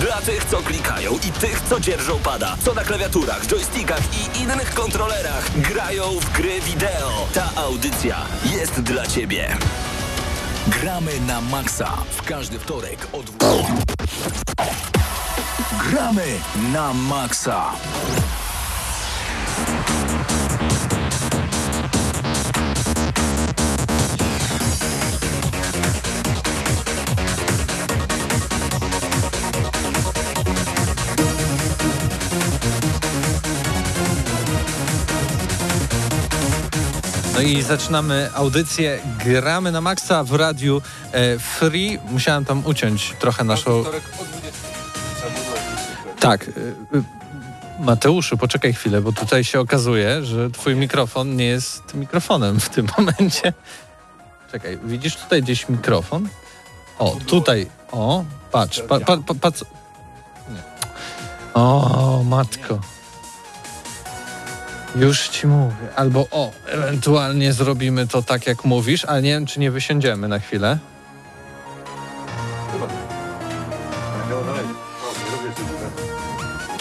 Dla tych, co klikają i tych, co dzierżą pada, co na klawiaturach, joystickach i innych kontrolerach grają w gry wideo. Ta audycja jest dla Ciebie. Gramy na maksa w każdy wtorek od 20. Gramy na maksa. No i zaczynamy audycję Gramy na Maxa w radiu e, Free. Musiałem tam uciąć trochę naszą... Tak. e, e, Mateuszu, poczekaj chwilę, bo tutaj się okazuje, że twój mikrofon nie jest mikrofonem w tym momencie. Czekaj, widzisz tutaj gdzieś mikrofon? O, tutaj. O, patrz, pa, pa, pa, patrz. Nie. O, matko. Już ci mówię. Albo o, ewentualnie zrobimy to tak, jak mówisz, ale nie wiem, czy nie wysiądziemy na chwilę.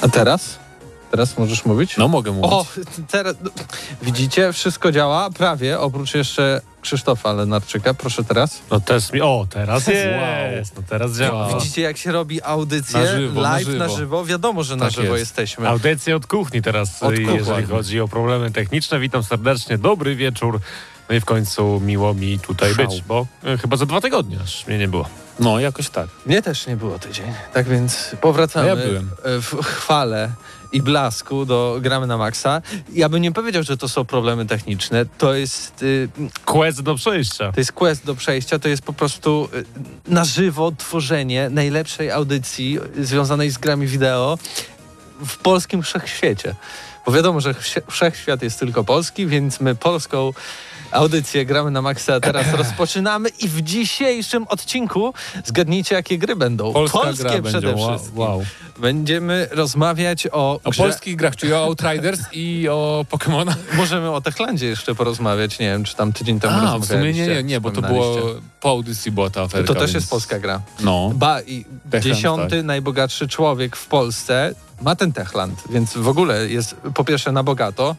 A teraz? Teraz możesz mówić? No mogę mówić. O, teraz no, widzicie, wszystko działa prawie, oprócz jeszcze Krzysztofa Lenarczyka. Proszę teraz. No też mi. O, teraz jest. No teraz działa. Widzicie, jak się robi audycję Na żywo, na live żywo. na żywo? Wiadomo, że na Tak żywo jest. jesteśmy. Audycja od kuchni teraz, Od kuchni. jeżeli chodzi o problemy techniczne. Witam serdecznie, dobry wieczór. No i w końcu miło mi tutaj Szał. być, bo e, chyba za dwa tygodnie aż mnie nie było. No, jakoś tak. Mnie też nie było tydzień. Tak więc powracamy A ja byłem. e, w chwale i blasku do Gramy na Maxa. Ja bym nie powiedział, że to są problemy techniczne. To jest, y, Quest do przejścia. to jest quest do przejścia. To jest po prostu y, na żywo tworzenie najlepszej audycji związanej z grami wideo w polskim wszechświecie. Bo wiadomo, że wszechświat jest tylko polski, więc my polską audycję gramy na Maxa teraz rozpoczynamy i w dzisiejszym odcinku zgadnijcie, jakie gry będą. Polska Polskie gra przede będzie. Wszystkim. wow. Będziemy rozmawiać o, O grze- polskich grach, czyli o Outriders i o Pokémonach. Możemy o Techlandzie jeszcze porozmawiać. Nie wiem, czy tam tydzień temu A, w sumie nie, nie, nie, bo to było po audycji była ta aferka. To też więc- jest polska gra. No. Ba, i Techland, dziesiąty najbogatszy człowiek w Polsce ma ten Techland, więc w ogóle jest po pierwsze na bogato,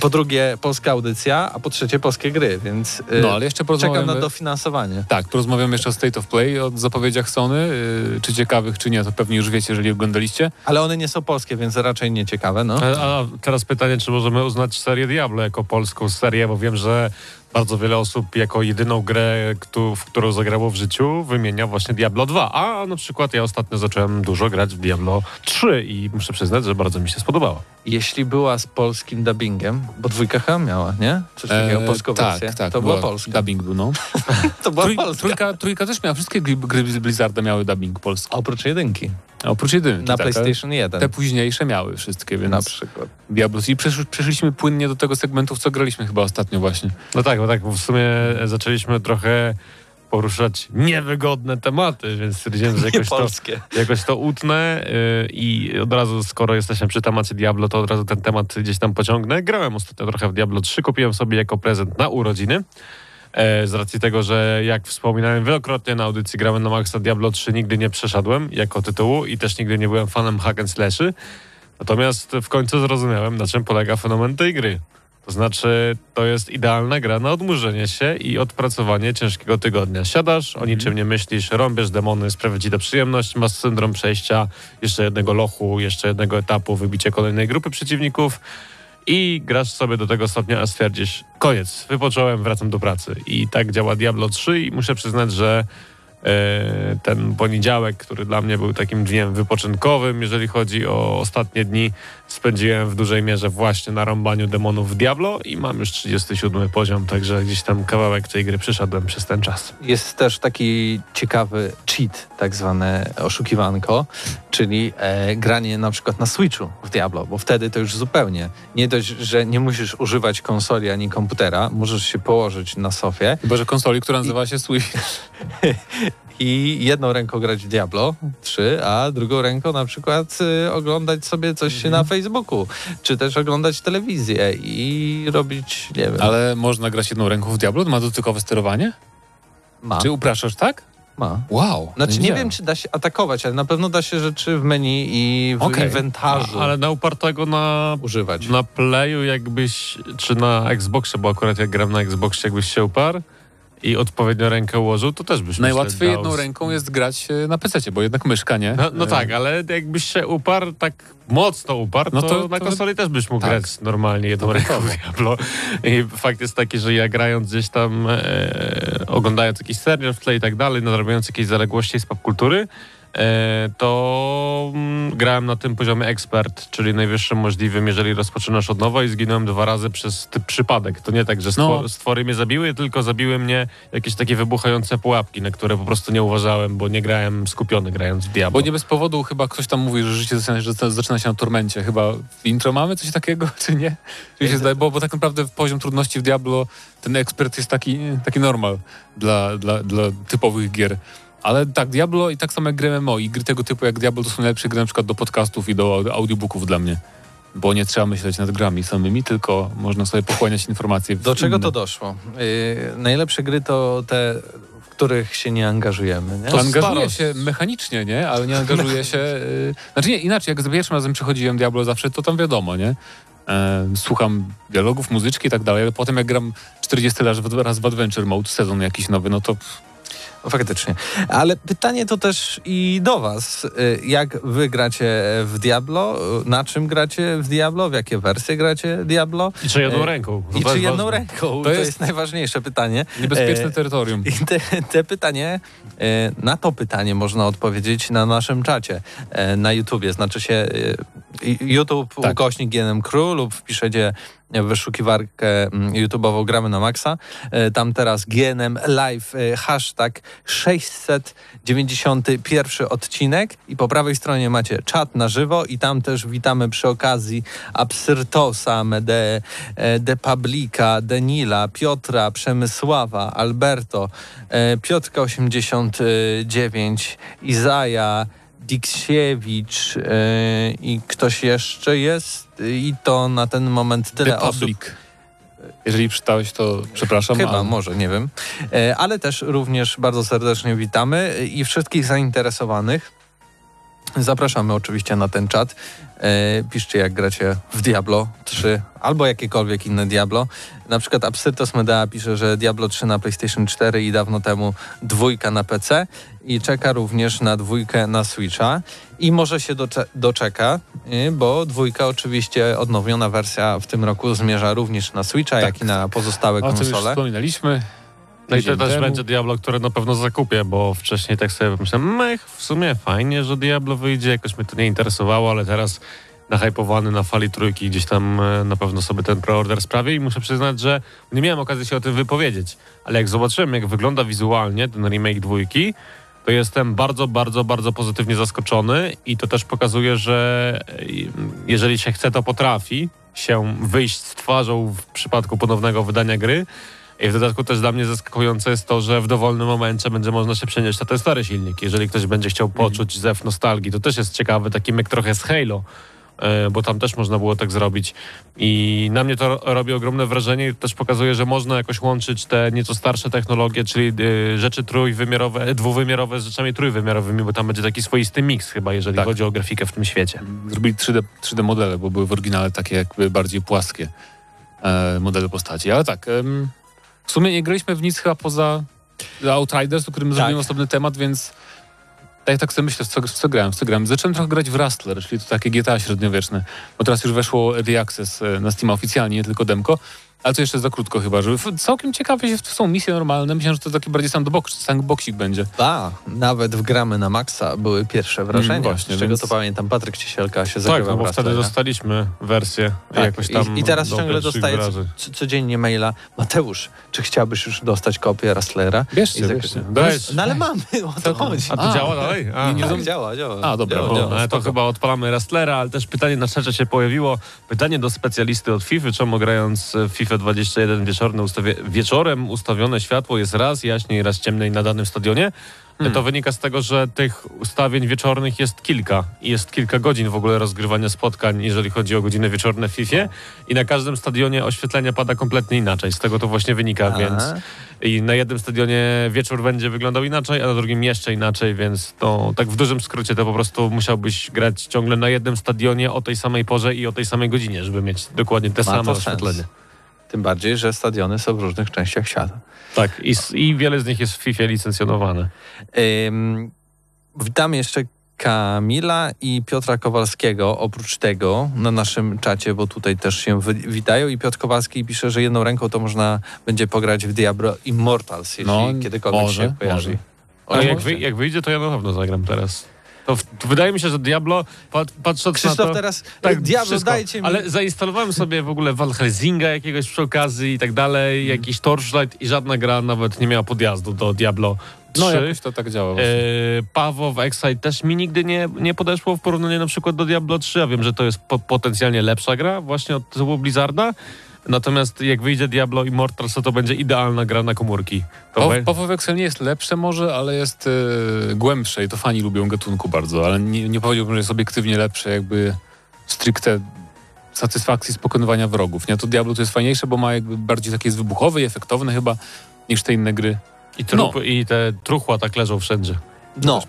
po drugie polska audycja, a po trzecie polskie gry, więc y, No, ale jeszcze czekam na dofinansowanie. Tak, porozmawiamy jeszcze o State of Play, o zapowiedziach Sony, yy, czy ciekawych, czy nie, to pewnie już wiecie, jeżeli oglądaliście. Ale one nie są polskie, więc raczej nie ciekawe, no. A, a teraz pytanie, czy możemy uznać serię Diablo jako polską serię, bo wiem, że bardzo wiele osób jako jedyną grę, któ- w którą zagrało w życiu, wymienia właśnie Diablo 2. A na przykład ja ostatnio zacząłem dużo grać w Diablo 3 i muszę przyznać, że bardzo mi się spodobało. Jeśli była z polskim dubbingiem, bo dwójka chyba miała, nie? Coś takiego, E, polską tak, wersję. tak, to była, polska. Dubbing był, no. To była Trój, polska. trójka, trójka też miała, wszystkie gry, gry z Blizzarda miały dubbing polski. Oprócz jedynki. Oprócz jedynki, Na tak, PlayStation 1. Te późniejsze miały wszystkie, więc... na przykład. Diablo. I przesz, przeszliśmy płynnie do tego segmentu, w co graliśmy chyba ostatnio właśnie. No tak, bo tak, bo w sumie zaczęliśmy trochę poruszać niewygodne tematy, więc stwierdziłem, że jakoś to, jakoś to utnę yy, i od razu, skoro jesteśmy przy temacie Diablo, to od razu ten temat gdzieś tam pociągnę. Grałem ostatnio trochę w Diablo 3, kupiłem sobie jako prezent na urodziny. E, z racji tego, że jak wspominałem wielokrotnie na audycji gramy na Maxa Diablo 3 nigdy nie przeszedłem jako tytułu i też nigdy nie byłem fanem hack and slashy. Natomiast w końcu zrozumiałem, na czym polega fenomen tej gry. To znaczy, to jest idealna gra na odmurzenie się i odpracowanie ciężkiego tygodnia. Siadasz, o niczym nie myślisz, rąbiesz demony, sprawia ci to przyjemność, masz syndrom przejścia jeszcze jednego lochu, jeszcze jednego etapu, wybicie kolejnej grupy przeciwników i grasz sobie do tego stopnia, a stwierdzisz, koniec, wypocząłem, wracam do pracy. I tak działa Diablo 3 i muszę przyznać, że e, ten poniedziałek, który dla mnie był takim dniem wypoczynkowym, jeżeli chodzi o ostatnie dni, spędziłem w dużej mierze właśnie na rąbaniu demonów w Diablo i mam już 37 poziom, także gdzieś tam kawałek tej gry przyszedłem przez ten czas. Jest też taki ciekawy cheat, tak zwane oszukiwanko, czyli e, granie na przykład na Switchu w Diablo, bo wtedy to już zupełnie nie dość, że nie musisz używać konsoli ani komputera, możesz się położyć na sofie Chyba, że konsoli, która nazywa się Switch. i jedną ręką grać w Diablo 3, a drugą ręką na przykład y, oglądać sobie coś na Facebooku, czy też oglądać telewizję i robić, nie wiem, Ale można grać jedną ręką w Diablo? Ma dotykowe sterowanie? ma, Czy upraszasz, tak? ma. Wow. Znaczy nie wiedziałem. wiem, czy da się atakować, ale na pewno da się rzeczy w menu i w Okej. inwentarzu Ale na upartego na, używać. na Playu jakbyś, czy na Xboxie, bo akurat jak gram na Xboxie, jakbyś się uparł i odpowiednio rękę ułożył, to też byś Najłatwiej jedną ręką jest grać e, na PC, bo jednak myszka, nie? No, no E, tak, ale jakbyś się uparł, tak mocno uparł, No to, to- na to- konsoli też byś mógł tak. grać normalnie jedną To ręką w. Diablo. I fakt jest taki, że ja grając gdzieś tam, e, oglądając jakiś serial w tle i tak dalej, nadrabiając jakieś zaległości z popkultury, to mm, grałem na tym poziomie ekspert, czyli najwyższym możliwym, jeżeli rozpoczynasz od nowa i zginąłem dwa razy przez przypadek. To nie tak, że stwor, No. stwory mnie zabiły, tylko zabiły mnie jakieś takie wybuchające pułapki, na które po prostu nie uważałem, bo nie grałem skupiony grając w Diablo. Bo nie bez powodu chyba ktoś tam mówi, że życie zaczyna, że zaczyna się na tormencie. Chyba w intro mamy coś takiego, czy nie? Czy mi się zdaje, bo, bo tak naprawdę poziom trudności w Diablo, ten ekspert jest taki, taki normal dla, dla, dla typowych gier. Ale tak, Diablo i tak samo jak gry MMO i gry tego typu jak Diablo to są najlepsze gry na przykład do podcastów i do audiobooków dla mnie. Bo nie trzeba myśleć nad grami samymi, tylko można sobie pochłaniać informacje. w Do czego inne. to doszło? Yy, najlepsze gry to te, w których się nie angażujemy. Nie? To angażuje się mechanicznie, nie? Ale nie angażuje się... Y, znaczy nie, inaczej, jak za pierwszym razem przechodziłem Diablo zawsze, to tam wiadomo, nie? E, słucham dialogów, muzyczki i tak dalej, ale potem jak gram 40 raz w, raz w Adventure Mode, sezon jakiś nowy, no to faktycznie. Ale pytanie to też i do was. Y, Jak wy gracie w Diablo? Y, Na czym gracie w Diablo? W jakie wersje gracie Diablo? I czy jedną E, ręką? I czy jedną ręką? To, To jest... jest najważniejsze pytanie. niebezpieczne E, terytorium. I te, te pytanie, na to pytanie można odpowiedzieć na naszym czacie na YouTubie. Znaczy się YouTube Tak. ukośnik GNM Crew lub wpiszecie wyszukiwarkę mm, YouTube'ową Gramy na Maxa. E, Tam teraz GNM Live, e, hashtag 691 odcinek i po prawej stronie macie czat na żywo i tam też witamy przy okazji Absyrtosa, De, e, De Publica, Denila, Piotra, Przemysława, Alberto, Piotrka 89, Izaja, Diksiewicz e, i ktoś jeszcze jest i to na ten moment tyle The osób. Public. Jeżeli przeczytałeś, to przepraszam. Chyba, ale- może, nie wiem. E, Ale też również bardzo serdecznie witamy e, i wszystkich zainteresowanych. Zapraszamy oczywiście na ten czat. E, Piszcie jak gracie w Diablo 3 albo jakiekolwiek inne Diablo. Na przykład Absyrtos Medea pisze, że Diablo 3 na PlayStation 4 i dawno temu dwójka na PC i czeka również na dwójkę na Switcha i może się docze- doczeka, y, bo dwójka oczywiście odnowiona wersja w tym roku zmierza również na Switcha, Tak. jak i na pozostałe O tym już konsole. wspominaliśmy. No i to też będzie Diablo, które na pewno zakupię, bo wcześniej tak sobie pomyślałem, mech, w sumie fajnie, że Diablo wyjdzie, jakoś mnie to nie interesowało, ale teraz nahypowany na fali trójki gdzieś tam e, na pewno sobie ten preorder sprawię i muszę przyznać, że nie miałem okazji się o tym wypowiedzieć, ale jak zobaczyłem, jak wygląda wizualnie ten remake dwójki, to jestem bardzo, bardzo, bardzo pozytywnie zaskoczony i to też pokazuje, że e, jeżeli się chce, to potrafi się wyjść z twarzą w przypadku ponownego wydania gry. I w dodatku też dla mnie zaskakujące jest to, że w dowolnym momencie będzie można się przenieść na ten stary silnik. Jeżeli ktoś będzie chciał poczuć zew nostalgii, to też jest ciekawy, taki myk trochę z Halo, bo tam też można było tak zrobić. I na mnie to ro- robi ogromne wrażenie i też pokazuje, że można jakoś łączyć te nieco starsze technologie, czyli e, rzeczy trójwymiarowe, dwuwymiarowe z rzeczami trójwymiarowymi, bo tam będzie taki swoisty miks chyba, jeżeli Tak. chodzi o grafikę w tym świecie. Zrobili 3D, 3D modele, bo były w oryginale takie jakby bardziej płaskie e, modele postaci. Ale tak, w sumie nie graliśmy w nic chyba poza Outriders, o którym Tak. zrobimy osobny temat, więc tak, tak sobie myślę, w co, w co grałem, w co grałem. Zacząłem trochę grać w Rustler, czyli to takie GTA średniowieczne, bo teraz już weszło Early Access e, na Steam oficjalnie, nie tylko demko. Ale to jeszcze za krótko chyba, że f- całkiem ciekawe jest, są misje normalne. Myślę, że to taki bardziej sandbox, sandboxik będzie. A, nawet w gramy na maksa były pierwsze wrażenia. Mm, właśnie, z czego więc- to pamiętam, Patryk Ciesielka się Tak, zagrywał no bo wtedy dostaliśmy wersję Tak, jakoś tam I, I teraz do ciągle dostaję codziennie maila. Mateusz, czy chciałbyś już dostać kopię Rustlera? Bierzcie, tak- bierzcie. Weź. No ale mamy, o to chodzi. A to A. działa dalej? A. Nie, nie Tak, działa, działa. A, dobra, działa, o, działa. No, ale to Spoko. chyba odpalamy Rastlera, ale też pytanie na czacie się pojawiło. Pytanie do specjalisty od FIFA, czemu grając w FIFA 21 wieczorne ustawie, wieczorem ustawione światło jest raz jaśniej, raz ciemniej na danym stadionie? Hmm. To wynika z tego, że tych ustawień wieczornych jest kilka. Jest kilka godzin w ogóle rozgrywania spotkań, jeżeli chodzi o godziny wieczorne w FIFA. I na każdym stadionie oświetlenie pada kompletnie inaczej. Z tego to właśnie wynika, A. więc i na jednym stadionie wieczór będzie wyglądał inaczej, a na drugim jeszcze inaczej, więc to tak w dużym skrócie to po prostu musiałbyś grać ciągle na jednym stadionie o tej samej porze i o tej samej godzinie, żeby mieć dokładnie te Ma same to sens. Tym bardziej, że stadiony są w różnych częściach świata. Tak, i, i wiele z nich jest w FIFA licencjonowane. Ym, witam jeszcze Kamila i Piotra Kowalskiego. Oprócz tego na naszym czacie, bo tutaj też się witają i Piotr Kowalski pisze, że jedną ręką to można będzie pograć w Diablo Immortals, jeśli No, kiedykolwiek może, się pojawi. może. O, Ale jak, wy, jak wyjdzie, to ja na pewno zagram teraz. To, w, to wydaje mi się, że Diablo, pat, patrząc Krzysztof na to... teraz, Tak, Diablo wszystko. dajcie mi... Ale zainstalowałem sobie w ogóle Valhelsinga jakiegoś przy okazji i tak dalej, jakiś Torchlight i żadna gra nawet nie miała podjazdu do Diablo 3. No jakoś to tak działa. E, właśnie. Pawo w Excite też mi nigdy nie, nie podeszło w porównaniu na przykład do Diablo 3. Ja wiem, że to jest po, potencjalnie lepsza gra właśnie od tytułu Blizzarda. Natomiast jak wyjdzie Diablo Immortals, to to będzie idealna gra na komórki. To Paw- we- Paweł Excel nie jest lepsze może, ale jest e, głębsze i to fani lubią gatunku bardzo, ale nie, nie powiedziałbym, że jest obiektywnie lepsze jakby stricte satysfakcji z pokonywania wrogów. Nie, to Diablo to jest fajniejsze, bo ma jakby bardziej takie jest wybuchowe i efektowne chyba niż te inne gry. I, trupy, I te truchła tak leżą wszędzie. No,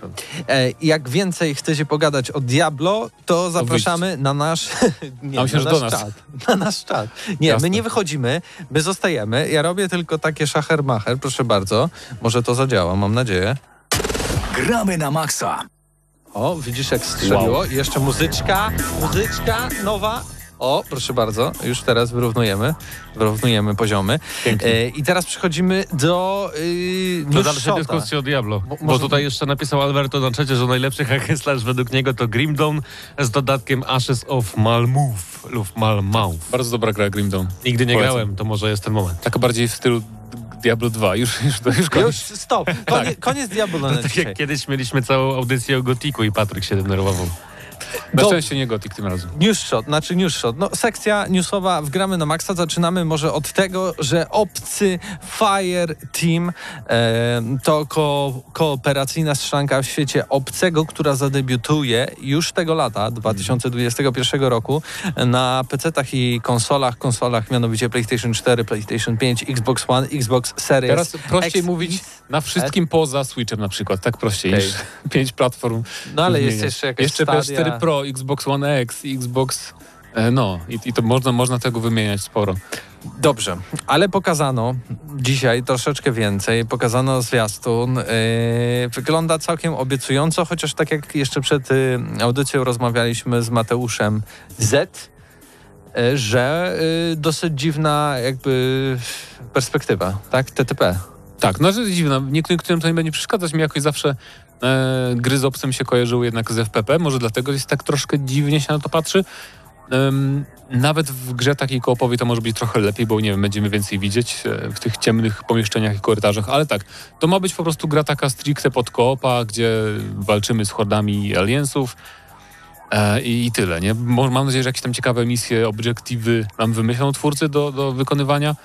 e, jak więcej chcecie pogadać o Diablo, to zapraszamy na nasz, nie, na nasz nas. czat. Na nasz czat. Nie, Jasne. my nie wychodzimy, my zostajemy. Ja robię tylko takie szachermacher, proszę bardzo. Może to zadziała, mam nadzieję. Gramy na maksa. O, widzisz jak strzeliło. I jeszcze muzyczka, muzyczka nowa. O, proszę bardzo, już teraz wyrównujemy, wyrównujemy poziomy. E, I teraz przechodzimy do yy, To dalsze Newshota. dyskusje o Diablo. Bo, może- tutaj jeszcze napisał Alberto na czacie, że najlepszy hack według niego to Grim Dawn z dodatkiem Ashes of Malmove lub Malmouth. Bardzo dobra gra Grim Dawn. Nigdy nie Polecam. grałem, to może jest ten moment. Taka bardziej w stylu Diablo 2. Już, już, już, już koniec. Już, stop, koniec, koniec Diablo na Tak dzisiaj. jak kiedyś mieliśmy całą audycję o Gotiku i Patryk się denerwował. Na szczęście nie Gothic tym razem. Newsshot, znaczy newsshot. No, sekcja newsowa w Gramy na Maxa. Zaczynamy może od tego, że obcy Fire Team e, to ko kooperacyjna strzelanka w świecie obcego, która zadebiutuje już tego lata, 2021 roku, na PC-tach i konsolach, konsolach mianowicie PlayStation 4, PlayStation 5, Xbox One, Xbox Series. Teraz prościej X, mówić na wszystkim poza Switchem na przykład. Tak prościej Okej. niż pięć platform. No ale jest jeszcze jakaś Jeszcze Stadia. PS4 Pro, Xbox One X, Xbox... e, No, i, i to można, można tego wymieniać sporo. Dobrze, ale pokazano dzisiaj troszeczkę więcej. Pokazano zwiastun. Yy, wygląda całkiem obiecująco, chociaż tak jak jeszcze przed y, audycją rozmawialiśmy z Mateuszem Z, y, że y, dosyć dziwna jakby perspektywa, tak? TTP. Tak, no to jest dziwne. Niektórym którym to nie będzie przeszkadzać. Mi jakoś zawsze e, gry z obcym się kojarzyły jednak z FPP. Może dlatego jest tak troszkę dziwnie się na to patrzy. Em, nawet w grze takiej koopowej to może być trochę lepiej, bo nie wiem, będziemy więcej widzieć e, w tych ciemnych pomieszczeniach i korytarzach, ale tak, to ma być po prostu gra taka stricte pod koopa, gdzie walczymy z hordami aliensów e, i, i tyle, nie? Mam nadzieję, że jakieś tam ciekawe misje, obiektywy nam wymyślą twórcy do, do wykonywania.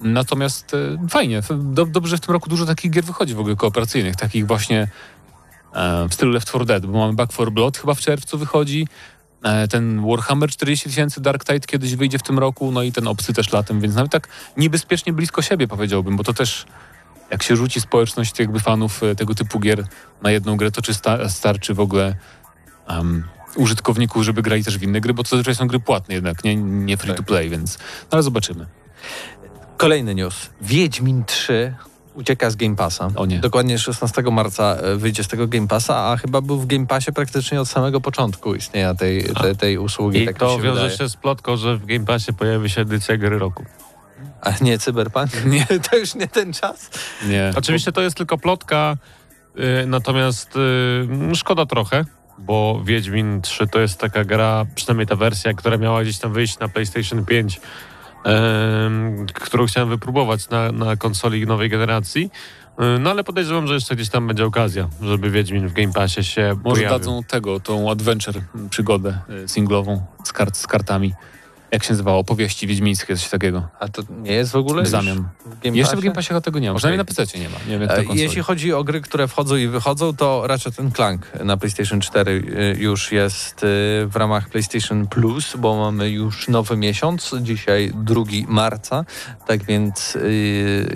Natomiast e, fajnie, do, dobrze, że w tym roku dużo takich gier wychodzi w ogóle kooperacyjnych, takich właśnie e, w stylu Left 4 Dead, bo mamy Back 4 Blood chyba w czerwcu wychodzi, e, ten Warhammer 40 tysięcy Dark Tide kiedyś wyjdzie w tym roku, no i ten Obcy też latem, więc nawet tak niebezpiecznie blisko siebie powiedziałbym, bo to też jak się rzuci społeczność jakby fanów e, tego typu gier na jedną grę, to czy sta, starczy w ogóle em, użytkowników, żeby grali też w inne gry, bo to zazwyczaj są gry płatne jednak, nie, nie free to play, więc no, ale zobaczymy. Kolejny news. Wiedźmin 3 ucieka z Game Passa. O nie. Dokładnie 16 marca e, wyjdzie z tego Game Passa, a chyba był w Game Passie praktycznie od samego początku istnienia tej, tej, tej usługi. I tak to się wiąże wydaje. się z plotką, że w Game Passie pojawi się edycja gry roku. A nie cyberpunk? Nie. To już nie ten czas? Nie. Oczywiście to jest tylko plotka, y, natomiast y, szkoda trochę, bo Wiedźmin 3 to jest taka gra, przynajmniej ta wersja, która miała gdzieś tam wyjść na PlayStation 5, em, którą chciałem wypróbować na, na konsoli nowej generacji. No ale podejrzewam, że jeszcze gdzieś tam będzie okazja, żeby Wiedźmin w Game Passie się Może pojawił. dadzą tego, tą adventure przygodę y, singlową z, kart, z kartami. Jak się nazywało? Opowieści wiedźmińskie, coś takiego. A to nie jest w ogóle W zamian. w Jeszcze w? Game Passie tego nie ma. Przynajmniej na PC nie ma. Nie wiem, jak E. Jeśli chodzi o gry, które wchodzą i wychodzą, to Ratchet Clank na PlayStation 4 y, już jest y, w ramach PlayStation Plus, bo mamy już nowy miesiąc, dzisiaj 2 marca, tak więc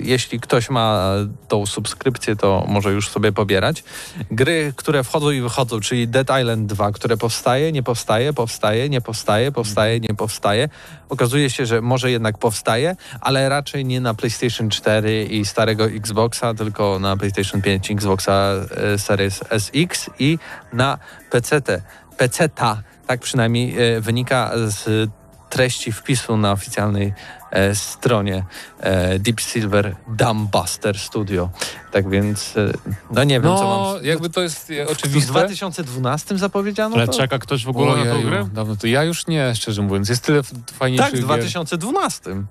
jeśli ktoś ma tą subskrypcję, to może już sobie pobierać. Gry, które wchodzą i wychodzą, czyli Dead Island 2, które powstaje, nie powstaje, powstaje, nie powstaje, powstaje, nie powstaje. Okazuje się, że może jednak powstaje, ale raczej nie na PlayStation 4 i starego Xboxa, tylko na PlayStation 5, Xboxa e, Series SX i na PC. PC-ta, tak przynajmniej e, wynika z treści wpisu na oficjalnej stronie e, Deep Silver Dumbbuster Studio. Tak więc, e, no nie wiem, co No, mam... jakby to jest e, W oczywiste. 2012 zapowiedziano Ale to? czeka ktoś w ogóle na tą Ojeju, grę? Dawno to ja już nie, szczerze mówiąc. Jest tyle fajniejszych Tak, w gier. 2012.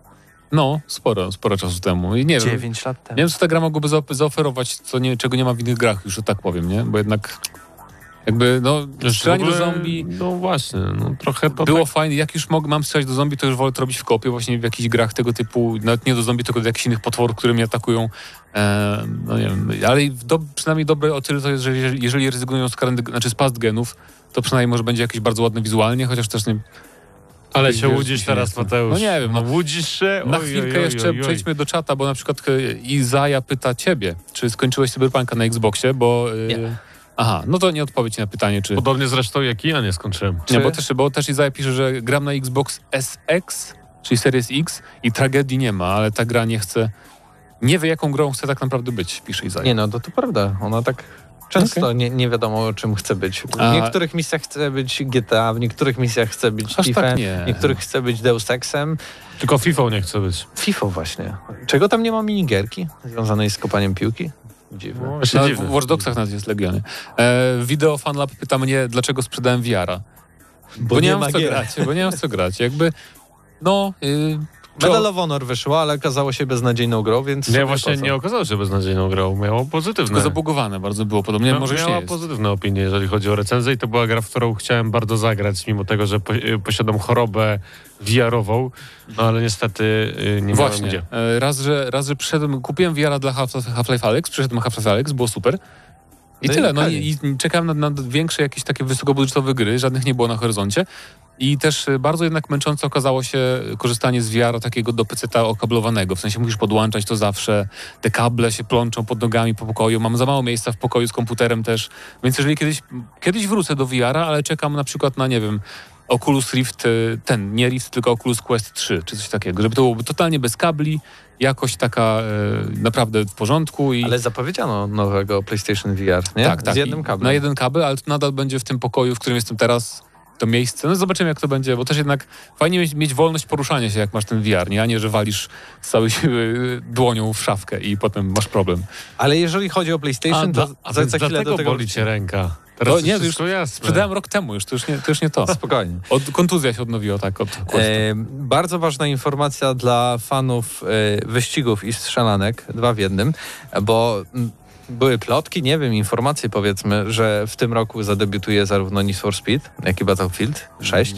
No, sporo, sporo czasu temu. I nie wiem, 9 lat temu. nie wiem, co ta gra mogłaby zaoferować, co nie, czego nie ma w innych grach, już tak powiem, nie? Bo jednak jakby, no, strzelanie do zombie No właśnie, no trochę to było tak, fajne. Jak już mam strzelać do zombie, to już wolę to robić w kopie, właśnie w jakichś grach tego typu, nawet nie do zombie, tylko do jakichś innych potworów, które mnie atakują. E, no nie wiem, ale do, przynajmniej dobre o tyle to jest, że jeżeli, jeżeli rezygnują z, karendy, znaczy z past genów, to przynajmniej może będzie jakieś bardzo ładne wizualnie, chociaż też nie, Ale się łudzisz się teraz, chcę. Mateusz. No nie wiem, no. Łudzisz się? Na Oj, chwilkę oj, oj, jeszcze oj, oj. przejdźmy do czata, bo na przykład e, Izaja pyta ciebie, czy skończyłeś Cyberpunka na Xboxie, bo... Nie. Aha, no to nie odpowiedź na pytanie, czy... Podobnie zresztą jak i ja nie skończyłem. Nie, Czy- bo też, bo też Izaja pisze, że gram na Xbox SX, czyli Series X i tragedii nie ma, ale ta gra nie chce... Nie wie, jaką grą chce tak naprawdę być, pisze Izaja. Nie no, to, to prawda. Ona tak często Okej. nie, nie wiadomo, czym chce być. W A- niektórych misjach chce być GTA, w niektórych misjach chce być Aż FIFA, tak nie. w niektórych chce być Deus Exem. Tylko FIFA nie chce być. FIFA właśnie. Czego tam nie ma minigierki związanej z kopaniem piłki? Dziwne. No, właśnie No, dziwne. w Watch Dogsach nawet jest Legionie. E, Video FanLab pyta mnie, dlaczego sprzedałem VR-a. Bo, nie, mam w co gier. grać, bo nie mam co grać. Jakby, no... Yy, Medal of Honor wyszło, ale okazało się beznadziejną grą, więc... Nie, właśnie nie okazało się beznadziejną grą. Miało pozytywne. tylko zabugowane bardzo było podobnie, Mia- może już nie miała jest. pozytywne opinie, jeżeli chodzi o recenzję i to była gra, w którą chciałem bardzo zagrać, mimo tego, że y, posiadam chorobę VR-ową, no ale niestety y, nie miałem Właśnie. gdzie. E, Raz, że, raz, że przyszedłem, kupiłem VR dla Half- Half-Life Alyx, przyszedłem Half-Life Alyx, było super. I No i tyle. No i, i czekałem na, na większe jakieś takie wysokobudżetowe gry, żadnych nie było na horyzoncie. I też e, bardzo jednak męczące okazało się korzystanie z VR takiego do PC-ta okablowanego. W sensie musisz podłączać to zawsze, te kable się plączą pod nogami po pokoju. Mam za mało miejsca w pokoju z komputerem też. Więc jeżeli kiedyś, kiedyś wrócę do VR-a, ale czekam na przykład na, nie wiem, Oculus Rift, e, ten, nie Rift, tylko Oculus Quest 3, czy coś takiego. Żeby to było totalnie bez kabli, jakość taka e, naprawdę w porządku i... Ale zapowiedziano nowego PlayStation VR, nie? Tak, tak. Z jednym kablem. Na jeden kabel, ale to nadal będzie w tym pokoju, w którym jestem teraz, to miejsce. No zobaczymy, jak to będzie, bo też jednak fajnie mieć, mieć wolność poruszania się, jak masz ten VR, nie? A nie, że walisz z całej siły dłonią w szafkę i potem masz problem. Ale jeżeli chodzi o PlayStation, to a za, więc za chwilę do tego boli cię ręka. Teraz To nie, już jasne. Sprzedałem rok temu już, to już nie to. Już nie to. Spokojnie. Od, kontuzja się odnowiła tak od. E, bardzo ważna informacja dla fanów e, wyścigów i strzelanek, dwa w jednym, bo były plotki, nie wiem, informacje powiedzmy, że w tym roku zadebiutuje zarówno Need for Speed, jak i Battlefield 6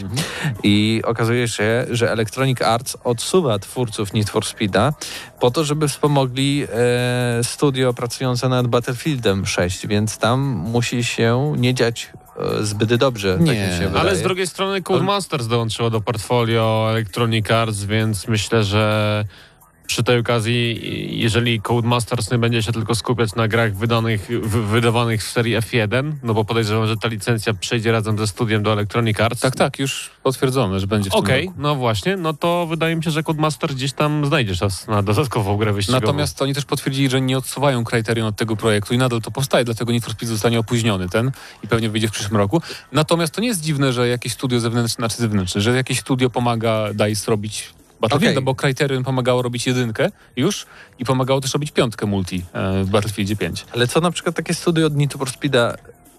i okazuje się, że Electronic Arts odsuwa twórców Need for Speeda po to, żeby wspomogli e, studio pracujące nad Battlefieldem 6, więc tam musi się nie dziać e, zbyt dobrze, tak Nie, się Ale z drugiej strony Codemasters dołączyło do portfolio Electronic Arts, więc myślę, że przy tej okazji, jeżeli Codemasters nie będzie się tylko skupiać na grach wydanych, w, wydawanych w serii F1, no bo podejrzewam, że ta licencja przejdzie razem ze studiem do Electronic Arts. Tak, tak, już potwierdzone, że będzie w Okej, roku. no właśnie, no to wydaje mi się, że Codemaster gdzieś tam znajdzie czas na dodatkową grę wyścigową. Natomiast oni też potwierdzili, że nie odsuwają Criterion od tego projektu i nadal to powstaje, dlatego Need for Speed zostanie opóźniony ten i pewnie wyjdzie w przyszłym roku. Natomiast to nie jest dziwne, że jakieś studio zewnętrzne, znaczy zewnętrzne, że jakieś studio pomaga DICE robić Battlefielda, Okej. bo Criterion pomagało robić jedynkę już i pomagało też robić piątkę multi e, w Battlefieldzie 5. Ale co na przykład takie studio od Need for Speeda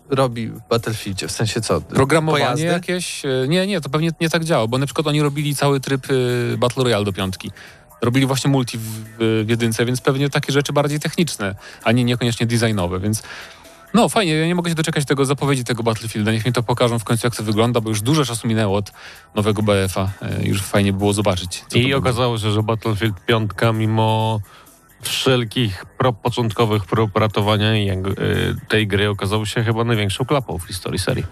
robi w Battlefieldzie? W sensie co? Programowanie Pojazdy? jakieś? e, Nie, nie, to pewnie nie tak działa, bo na przykład oni robili cały tryb e, Battle Royale do piątki. Robili właśnie multi w, w jedynce, więc pewnie takie rzeczy bardziej techniczne, a nie niekoniecznie designowe, więc no fajnie, ja nie mogę się doczekać tego zapowiedzi tego Battlefielda. Niech mi to pokażą w końcu, jak to wygląda, bo już dużo czasu minęło od nowego BF-a. E, Już fajnie było zobaczyć. I okazało się, że Battlefield 5 mimo wszelkich pro, początkowych prób ratowania y, tej gry okazał się chyba największą klapą w historii serii.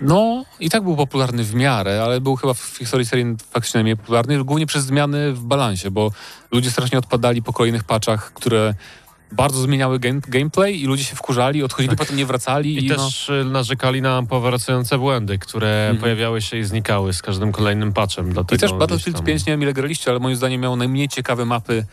No, i tak był popularny w miarę, ale był chyba w historii serii faktycznie najmniej popularny, głównie przez zmiany w balansie, bo ludzie strasznie odpadali po kolejnych patchach, które bardzo zmieniały game, gameplay i ludzie się wkurzali, odchodzili, potem nie wracali. I, I, no, też y, narzekali na powracające błędy, które Mhm. pojawiały się i znikały z każdym kolejnym patchem. Dlatego I też Battlefield tam- 5, nie wiem ile graliście, ale moim zdaniem miał najmniej ciekawe mapy,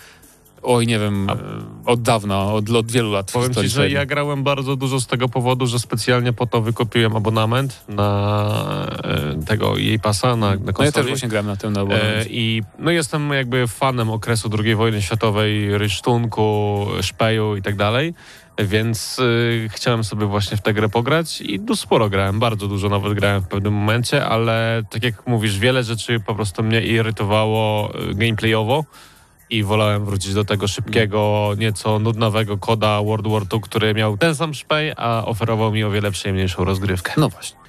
oj nie wiem, A- e, od dawna, od, od wielu lat Powiem ci, że ja grałem bardzo dużo z tego powodu, że specjalnie po to wykupiłem abonament na e, tego jej pasa na, na No ja też właśnie grałem na tym na E. I no jestem jakby fanem okresu II wojny światowej, rysztunku, szpeju i tak dalej, więc y, chciałem sobie właśnie w tę grę pograć i tu sporo grałem, bardzo dużo nawet grałem w pewnym momencie, ale tak jak mówisz, wiele rzeczy po prostu mnie irytowało gameplayowo i wolałem wrócić do tego szybkiego, nieco nudnawego koda World War II, który miał ten sam szpej, a oferował mi o wiele przyjemniejszą rozgrywkę. No właśnie.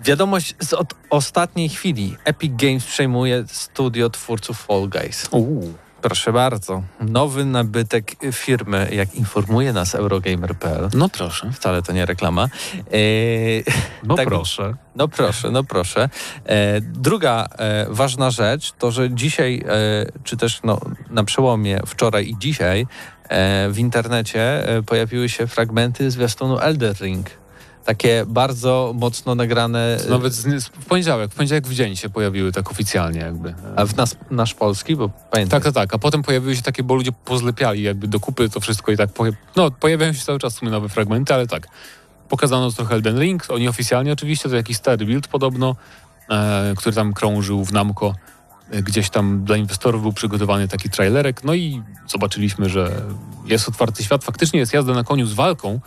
Wiadomość z od ostatniej chwili. Epic Games przejmuje studio twórców Fall Guys. Uuu. Proszę bardzo. Nowy nabytek firmy, jak informuje nas Eurogamer.pl. No proszę. Wcale to nie reklama. Eee, No Tak. proszę. No proszę, no proszę. E, druga e, ważna rzecz to, że dzisiaj, e, czy też no, na przełomie wczoraj i dzisiaj e, w internecie e, pojawiły się fragmenty zwiastunu Elder Ring. Takie bardzo mocno nagrane. Nawet z, w poniedziałek, w poniedziałek w dzień się pojawiły tak oficjalnie jakby. A w nas, nasz polski, bo pamiętam. Tak, tak, tak. A potem pojawiły się takie, bo ludzie pozlepiali jakby do kupy to wszystko i tak, poja- no pojawiają się cały czas w sumie nowe fragmenty, ale tak. Pokazano trochę Elden Ring, oni oficjalnie oczywiście, to jakiś stary build podobno, e, który tam krążył w Namco. E, Gdzieś tam dla inwestorów był przygotowany taki trailerek, no i zobaczyliśmy, że jest otwarty świat. Faktycznie jest jazda na koniu z walką,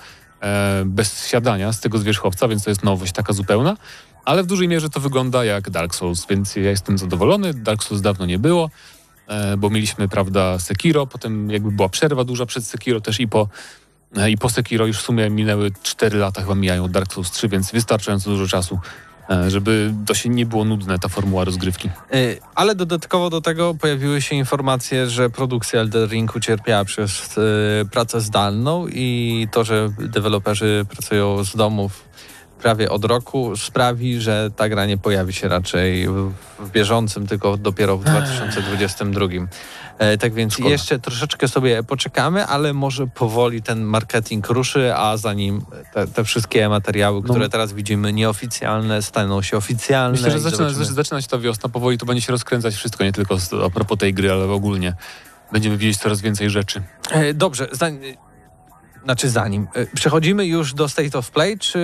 bez siadania z tego zwierzchowca, więc to jest nowość taka zupełna. Ale w dużej mierze to wygląda jak Dark Souls, więc ja jestem zadowolony. Dark Souls dawno nie było, e, bo mieliśmy, prawda, Sekiro, potem jakby była przerwa duża przed Sekiro też i po, e, i po Sekiro już w sumie minęły 4 lata, chyba mijają Dark Souls 3, więc wystarczająco dużo czasu, e, żeby to się nie było nudne, ta formuła rozgrywki. Y, Ale dodatkowo do tego pojawiły się informacje, że produkcja Elden Ring ucierpiała przez y, pracę zdalną i to, że deweloperzy pracują z domów prawie od roku sprawi, że ta gra nie pojawi się raczej w, bieżącym, tylko dopiero w 2022. E, tak więc Szkoda. jeszcze troszeczkę sobie poczekamy, ale może powoli ten marketing ruszy, a zanim te, te wszystkie materiały, No. które teraz widzimy nieoficjalne, staną się oficjalne. Myślę, że zaczyna, zaczyna się ta wiosna, powoli to będzie się rozkręcać wszystko, nie tylko a propos tej gry, ale ogólnie. Będziemy widzieć coraz więcej rzeczy. E, Dobrze, zanim, znaczy zanim. e, Przechodzimy już do State of Play, czy,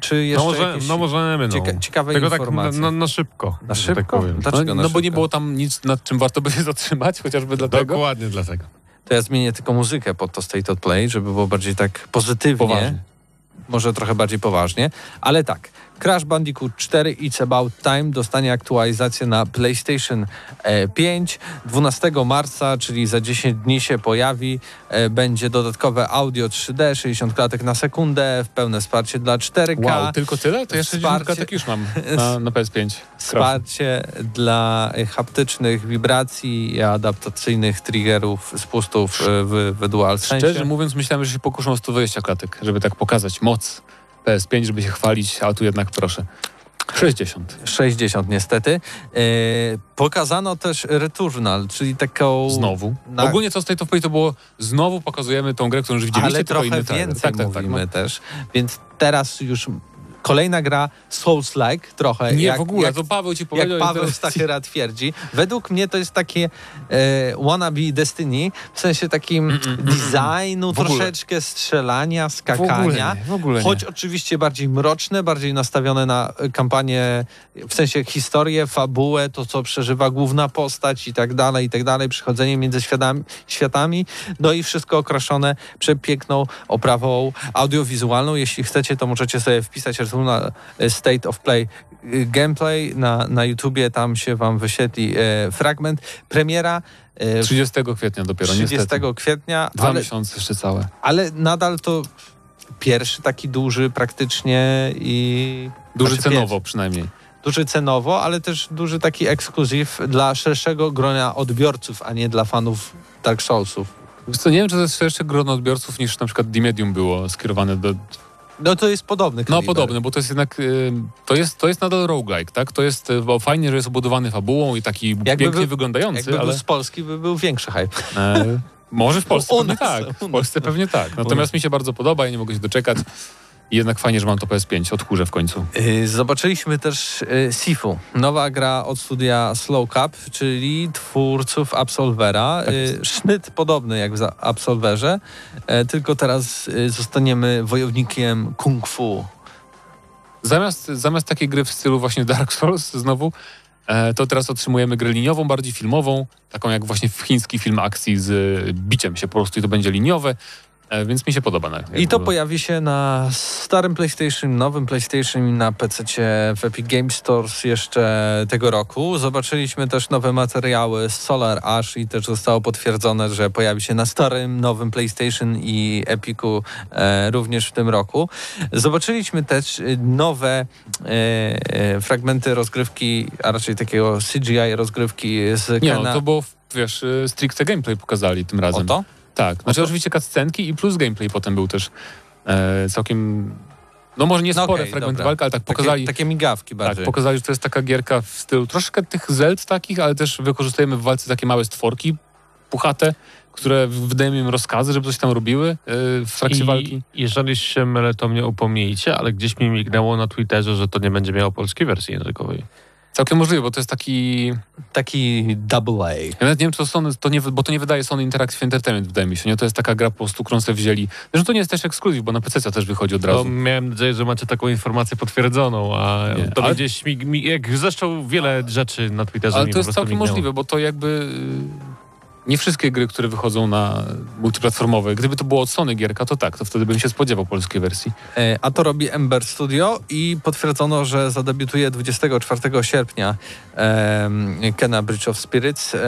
czy jeszcze No, może, jakieś no możemy, no. cieka- ciekawe Tylko tak na, informacje? na, na szybko. Na że szybko? Tak powiem. Dlaczego no, na no bo nie szybko? było tam nic, nad czym warto by się zatrzymać, chociażby dlatego. Dokładnie dlatego. To ja zmienię tylko muzykę pod to State of Play, żeby było bardziej tak pozytywnie. Poważnie. Może trochę bardziej poważnie, ale tak. Crash Bandicoot 4 It's About Time dostanie aktualizację na PlayStation e, 5. 12 marca, czyli za 10 dni się pojawi. E, Będzie dodatkowe audio 3D, 60 klatek na sekundę, w pełne wsparcie dla 4K. Wow, tylko tyle? To 60 Wsparcie- klatek już mam na, na PS5. Wsparcie dla e, haptycznych wibracji i adaptacyjnych triggerów spustów e, w, w dual sensie. Szczerze mówiąc, myślałem, że się pokuszą o 120 klatek, żeby tak pokazać moc PS5, żeby się chwalić, a tu jednak proszę. 60. 60 niestety. E, pokazano też Returnal, czyli taką... Znowu. Na- Ogólnie co z tej to to było, znowu pokazujemy tą grę, którą już widzieliście, Ale trochę inny trailer. więcej Tak, tak, tak. mówimy No. też. Więc teraz już kolejna gra Souls-like trochę. Nie, jak, w ogóle, jak, to Paweł ci jak powiedział. Paweł to- Stachyra twierdzi. Według mnie to jest takie e, wannabe Destiny, w sensie takim designu, W ogóle. troszeczkę strzelania, W ogóle skakania. nie, w ogóle nie. Choć oczywiście bardziej mroczne, bardziej nastawione na e, kampanię, w sensie historię, fabułę, to co przeżywa główna postać i tak dalej, i tak dalej, przychodzenie między światami, światami, no i wszystko okraszone przepiękną oprawą audiowizualną. Jeśli chcecie, to możecie sobie wpisać artykuł na e, State of Play e, Gameplay na, na YouTubie, tam się wam wyświetli e, fragment. Premiera e, 30 kwietnia dopiero, 30 niestety. kwietnia, Dwa ale, miesiące jeszcze całe. ale nadal to pierwszy taki duży praktycznie i... Duży znaczy cenowo przynajmniej. duży cenowo, ale też duży taki ekskluzyw dla szerszego grona odbiorców, a nie dla fanów Dark Soulsów. Wiesz co, nie wiem, czy to jest szersze grono odbiorców niż na przykład D-Medium było skierowane do... No to jest podobny No kaliber. podobne, bo to jest jednak... y, To jest, to jest nadal roguelike, tak? To jest y, bo fajnie, że jest obudowany fabułą i taki pięknie był- wyglądający, Jakby ale... był z Polski, by był większy hype. E, może w Polsce pewnie tak. W. Polsce pewnie tak. Natomiast mi się bardzo podoba, ja nie mogę się doczekać. I jednak fajnie, że mam to PS5. Odkurzę w końcu. Yy, Zobaczyliśmy też yy, Sifu, nowa gra od studia Slow Cup, czyli twórców Absolvera. Tak Yy, Sznyt podobny jak w Absolverze, e, tylko teraz zostaniemy wojownikiem kung fu. Zamiast, zamiast takiej gry w stylu właśnie Dark Souls znowu, e, to teraz otrzymujemy grę liniową, bardziej filmową, taką jak właśnie chiński film akcji z biciem się po prostu i to będzie liniowe, więc mi się podoba. Na, I to pojawi się na starym PlayStation, nowym PlayStation i na PC w Epic Games Stores jeszcze tego roku. Zobaczyliśmy też nowe materiały z Solar Ash i też zostało potwierdzone, że pojawi się na starym, nowym PlayStation i Epiku e, również w tym roku. Zobaczyliśmy też e, nowe e, e, fragmenty rozgrywki, a raczej takiego CGI rozgrywki z Nie Kena. no, to było, wiesz, e, stricte gameplay pokazali tym razem. Oto? Tak, znaczy to- oczywiście cutscenki i plus gameplay potem był też e, całkiem, no może nie No spore okej, fragmenty dobra. walki, ale tak pokazali, Takie, takie migawki tak, bardziej. pokazali, że to jest taka gierka w stylu troszkę tych Zeld takich, ale też wykorzystujemy w walce takie małe stworki puchate, które wydajemy im rozkazy, żeby coś tam robiły e, w trakcie I walki. jeżeli się mylę, to mnie upomnijcie, ale gdzieś mi mignęło na Twitterze, że to nie będzie miało polskiej wersji językowej. Całkiem możliwe, bo to jest taki... Taki double A. Ja nawet nie wiem, czy to Sony, to nie, bo to nie wydaje Sony Interactive Entertainment, wydaje mi się. Nie? To jest taka gra po prostu, którą sobie wzięli. Zresztą to nie jest też ekskluzyw, bo na PC też wychodzi od To razu. miałem nadzieję, że macie taką informację potwierdzoną, a Nie, to ale- gdzieś mi, mi, jak zresztą wiele rzeczy na Twitterze Ale mi to jest całkiem mignęło. możliwe, bo to jakby... Nie wszystkie gry, które wychodzą na multiplatformowe. Gdyby to było od Sony gierka, to tak, to wtedy bym się spodziewał polskiej wersji. E, A to robi Ember Studio i potwierdzono, że zadebiutuje 24 sierpnia em, Kena Bridge of Spirits. E,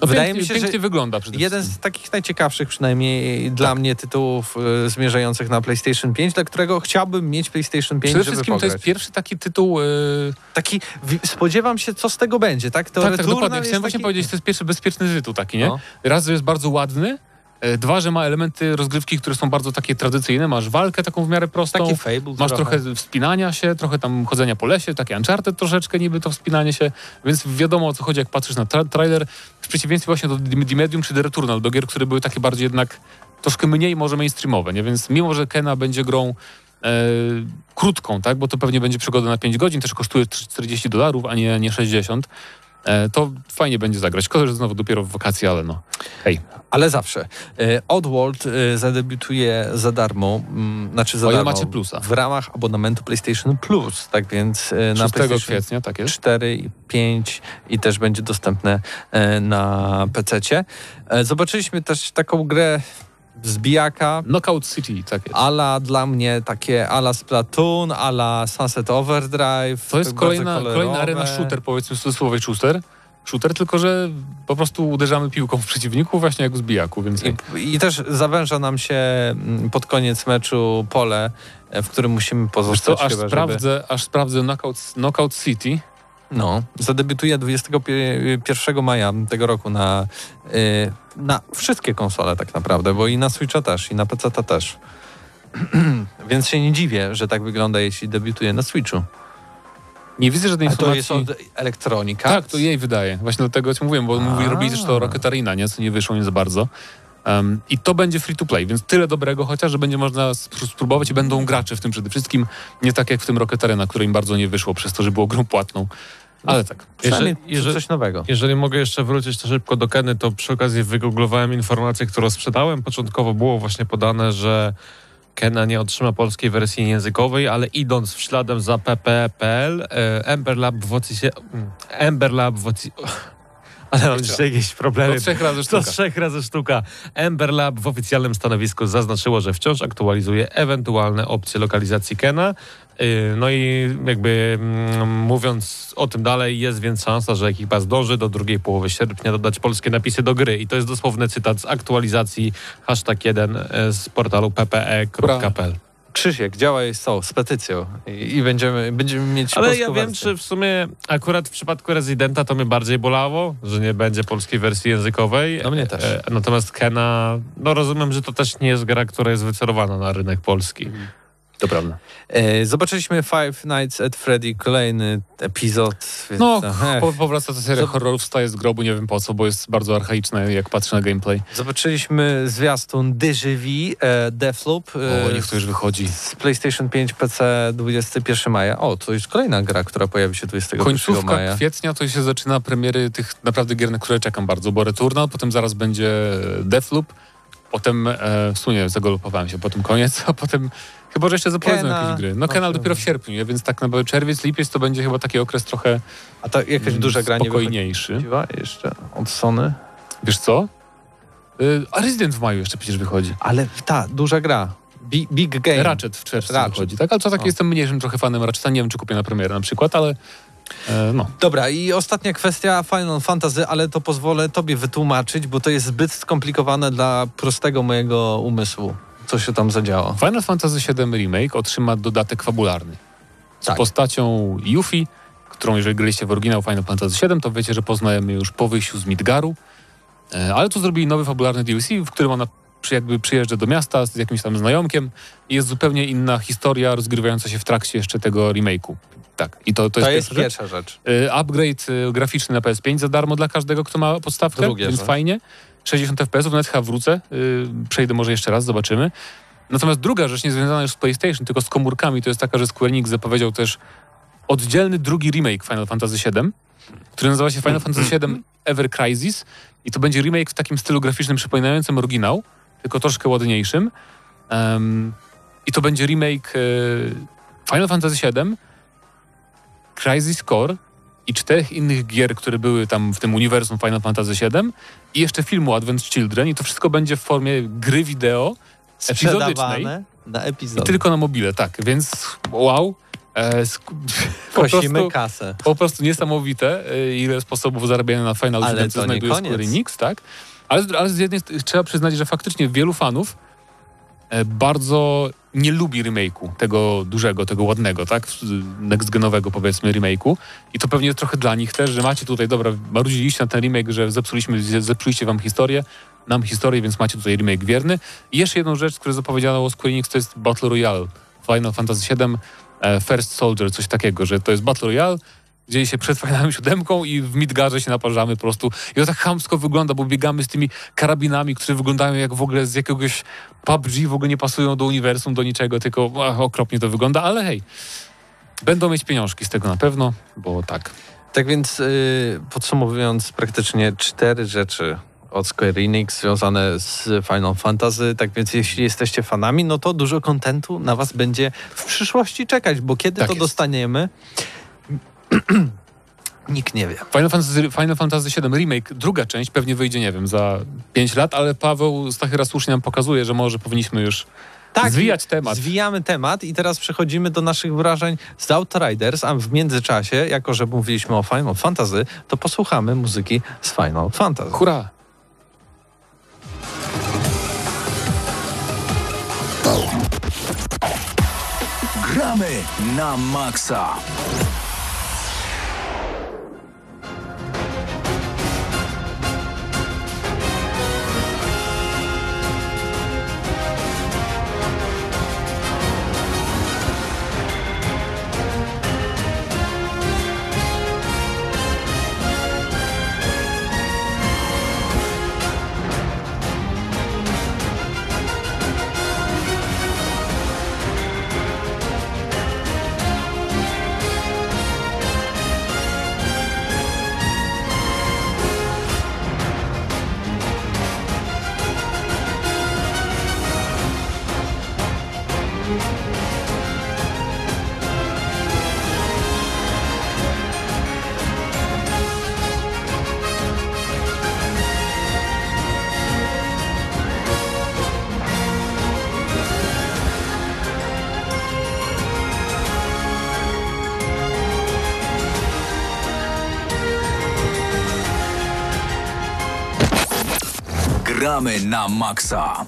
No Wydaje pięknie, mi się, pięknie że wygląda przede jeden z takich najciekawszych przynajmniej dla mnie tytułów e, zmierzających na PlayStation 5, dla którego chciałbym mieć PlayStation 5, Przede żeby wszystkim to pograć. jest pierwszy taki tytuł... y, Taki, spodziewam się, co z tego będzie, tak? To tak, tak, dokładnie. Chciałem właśnie taki- powiedzieć, to jest pierwszy bezpieczny tytuł taki, nie? No. Raz, że jest bardzo ładny, e, dwa, że ma elementy rozgrywki, które są bardzo takie tradycyjne. Masz walkę taką w miarę prostą, Taki Fable masz trochę. wspinania się, trochę tam chodzenia po lesie, takie Uncharted troszeczkę niby to wspinanie się, więc wiadomo o co chodzi, jak patrzysz na tra trailer, w przeciwieństwie właśnie do The Medium czy The Returnal, do gier, które były takie bardziej jednak troszkę mniej może mainstreamowe, nie? Więc mimo, że Kena będzie grą e, krótką, tak, bo to pewnie będzie przygoda na 5 godzin, też kosztuje 40 dolarów, a nie, nie 60, e, to fajnie będzie zagrać. Szkoda, że znowu dopiero w wakacje, ale no. Hej, Ale zawsze. E, Oddworld e, zadebiutuje za darmo, mm, znaczy za O darmo, macie plusa. w ramach abonamentu PlayStation Plus, tak więc e, na 6 PlayStation kwietnia, tak jest. 4 i 5 i też będzie dostępne e, na. E, Zobaczyliśmy też taką grę zbijaka, Knockout City, tak jest. ala dla mnie takie ala Splatoon, ala Sunset Overdrive. To jest tak kolejna, kolejna arena shooter, powiedzmy w cudzysłowie shooter. Shooter, tylko że po prostu uderzamy piłką w przeciwników, właśnie jak w zbijaku, więc I, I też zawęża nam się mm, pod koniec meczu pole, e, w którym musimy Wiesz pozostać. co, aż chyba, żeby- sprawdzę, aż sprawdzę Knockout, Knockout City. No, zadebiutuje 21 maja tego roku na, y, na wszystkie konsole tak naprawdę, bo i na Switcha też, i na PC też. Więc się nie dziwię, że tak wygląda, jeśli debiutuje na Switchu. Nie widzę żadnej A to informacji. jest od Electronica? Tak, to jej wydaje. Właśnie dlatego ci mówiłem, bo A. mówi, robili też to Rocket Arena, nie? co nie wyszło nie za bardzo. Um, I to będzie free to play, więc tyle dobrego chociaż, że będzie można spró- spróbować i będą gracze w tym przede wszystkim. Nie tak jak w tym Rocket Arena, które im bardzo nie wyszło przez to, że było grą płatną. Ale tak. Jeżeli- jeżeli- coś nowego. Jeżeli mogę jeszcze wrócić to szybko do Keny, to przy okazji wygooglowałem informację, którą sprzedałem. Początkowo było właśnie podane, że Kena nie otrzyma polskiej wersji językowej, ale idąc w śladem za pp.pl, Ember Lab w mm, Ember Lab w oci- Ale mam dzisiaj jakieś problemy. To trzech razy To sztuka. trzech razy sztuka. Ember Lab w oficjalnym stanowisku zaznaczyło, że wciąż aktualizuje ewentualne opcje lokalizacji Kena. Yy, No i jakby mm, mówiąc o tym dalej, jest więc szansa, że ekipa zdąży do drugiej połowy sierpnia dodać polskie napisy do gry. I to jest dosłowny cytat z aktualizacji hashtag 1 e, z portalu ppe.pl. Krzysiek, działaj tą, z petycją i, i będziemy, będziemy mieć Ale ja wiem, wersję. czy w sumie akurat w przypadku Residenta to mnie bardziej bolało, że nie będzie polskiej wersji językowej. No mnie też. E, Natomiast Kena, no rozumiem, że to też nie jest gra, która jest wycelowana na rynek polski. Mhm. To prawda. E, zobaczyliśmy Five Nights at Freddy, kolejny epizod. Więc, No, po, powraca ta seria Zob- horrorów, wstaje z grobu, nie wiem po co, bo jest bardzo archaiczna, jak patrzę na gameplay. Zobaczyliśmy zwiastun Déjà Vu, e, Deathloop. E, O, niech to już wychodzi. z PlayStation 5 PC 21 maja. O, to jest kolejna gra, która pojawi się 21 Końcówka maja. kwietnia to się zaczyna premiery tych naprawdę gier, na które czekam bardzo, bo Returnal, potem zaraz będzie Deathloop, potem e, w sumie zagalopowałem się, potem koniec, a potem chyba, że jeszcze zapowiedzą Kena. jakieś gry. No Kenal to- dopiero w sierpniu, nie? więc tak naprawdę czerwiec, lipiec to będzie chyba taki okres trochę A ta jakaś mm, duża gra nie spokojniejszy. wychodziła jeszcze od Sony? Wiesz co? Y, a Resident w maju jeszcze przecież wychodzi. Ale ta, duża gra. Bi- Big Game. Ratchet w czerwcu Ratchet. wychodzi, tak? Ale to tak O. jestem mniejszym trochę fanem Ratcheta, nie wiem czy kupię na premierę na przykład, ale no. Dobra, i ostatnia kwestia Final Fantasy, ale to pozwolę tobie wytłumaczyć, bo to jest zbyt skomplikowane dla prostego mojego umysłu, co się tam zadziało. Final Fantasy VII Remake otrzyma dodatek fabularny. Z Tak. postacią Yuffie, którą jeżeli graliście w oryginał Final Fantasy VII, to wiecie, że poznajemy już po wyjściu z Midgaru. E, ale tu zrobili nowy fabularny DLC, w którym ona przy, jakby przyjeżdża do miasta z jakimś tam znajomkiem i jest zupełnie inna historia rozgrywająca się w trakcie jeszcze tego remake'u. Tak, i to, to, To, jest, jest pierwsza rzecz. pierwsza rzecz. Y, Upgrade y, graficzny na PS5 za darmo dla każdego, kto ma podstawkę, Drugie, więc fajnie. 60 FPS, nawet chyba wrócę, y, przejdę może jeszcze raz, zobaczymy. Natomiast druga rzecz, nie związana już z PlayStation, tylko z komórkami, to jest taka, że Square Enix zapowiedział też oddzielny drugi remake Final Fantasy VII, który nazywa się Final Fantasy VII Ever Crisis i to będzie remake w takim stylu graficznym przypominającym oryginał, tylko troszkę ładniejszym. Em, I to będzie remake y, Final Fantasy VII, Crisis Core i czterech innych gier, które były tam w tym uniwersum Final Fantasy VII i jeszcze filmu Advent Children i to wszystko będzie w formie gry wideo epizodycznej na i epizod. tylko na mobile, tak, więc wow. E, po, Kosimy prostu, kasę. po prostu niesamowite, e, ile sposobów zarabiania na Final Ale 7 to nie znajduje. Square Enix, tak? Ale, ale z jednej trzeba przyznać, że faktycznie wielu fanów e, bardzo nie lubi remake'u, tego dużego, tego ładnego, tak? Next-genowego powiedzmy remake'u. I to pewnie trochę dla nich też, że macie tutaj, dobra, marudziliście na ten remake, że zepsuliśmy, ze- zepsuliście wam historię, nam historię, więc macie tutaj remake wierny. I jeszcze jedną rzecz, którą zapowiedziano o Square Enix, to jest Battle Royale. Final Fantasy VII e, First Soldier, coś takiego, że to jest Battle Royale, dzieje się przed Finalem siódemką i w Midgarze się naparzamy po prostu. I to tak chamsko wygląda, bo biegamy z tymi karabinami, które wyglądają jak w ogóle z jakiegoś PUBG, w ogóle nie pasują do uniwersum, do niczego, tylko ach, okropnie to wygląda, ale hej, będą mieć pieniążki z tego na pewno, bo tak. Tak więc y, podsumowując praktycznie cztery rzeczy od Square Enix związane z Final Fantasy. Tak więc jeśli jesteście fanami, no to dużo kontentu na was będzie w przyszłości czekać, bo kiedy Tak to jest. dostaniemy, nikt nie wie. Final Fantasy, Final Fantasy VII Remake, druga część pewnie wyjdzie, nie wiem, za 5 lat, ale Paweł Stachyra słusznie nam pokazuje, że może powinniśmy już zwijać temat. Zwijamy temat i teraz przechodzimy do naszych wrażeń z Outriders, a w międzyczasie, jako że mówiliśmy o Final Fantasy, to posłuchamy muzyki z Final Fantasy. Hurra! Gramy na maksa. Gramy na maksa.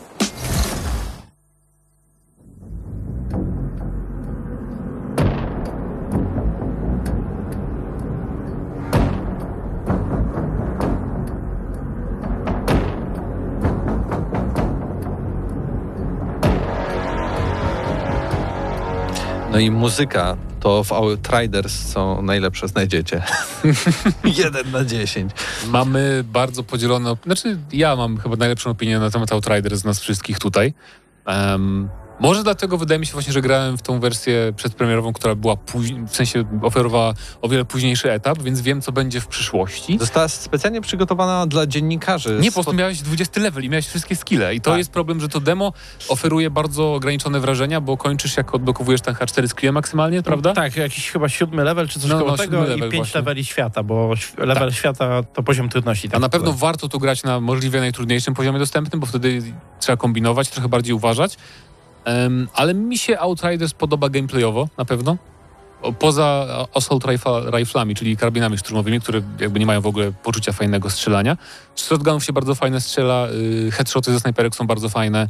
No i muzyka to w Outriders są najlepsze znajdziecie. Jeden na dziesięć. Mamy bardzo podzielone, znaczy ja mam chyba najlepszą opinię na temat Outriders z nas wszystkich tutaj. Em, może dlatego wydaje mi się właśnie, że grałem w tą wersję przedpremierową, która była później, w sensie oferowała o wiele późniejszy etap, więc wiem, co będzie w przyszłości. Została specjalnie przygotowana dla dziennikarzy. Nie, po prostu miałeś 20 level i miałeś wszystkie skille. I to Tak. jest problem, że to demo oferuje bardzo ograniczone wrażenia, bo kończysz jak odblokowujesz ten H4 skille maksymalnie, prawda? Tak, jakiś chyba siódmy level czy coś No, koło no, tego siódmy i level pięć właśnie. leveli świata, bo level świata to poziom trudności. A tak na pewno warto tu grać na możliwie najtrudniejszym poziomie dostępnym, bo wtedy trzeba kombinować, trochę bardziej uważać. Em, ale mi się Outriders podoba gameplayowo, na pewno. Poza Assault Riflami, czyli karabinami szturmowymi, które jakby nie mają w ogóle poczucia fajnego strzelania. Z shotgunów się bardzo fajne strzela, y, headshoty ze snajperek są bardzo fajne.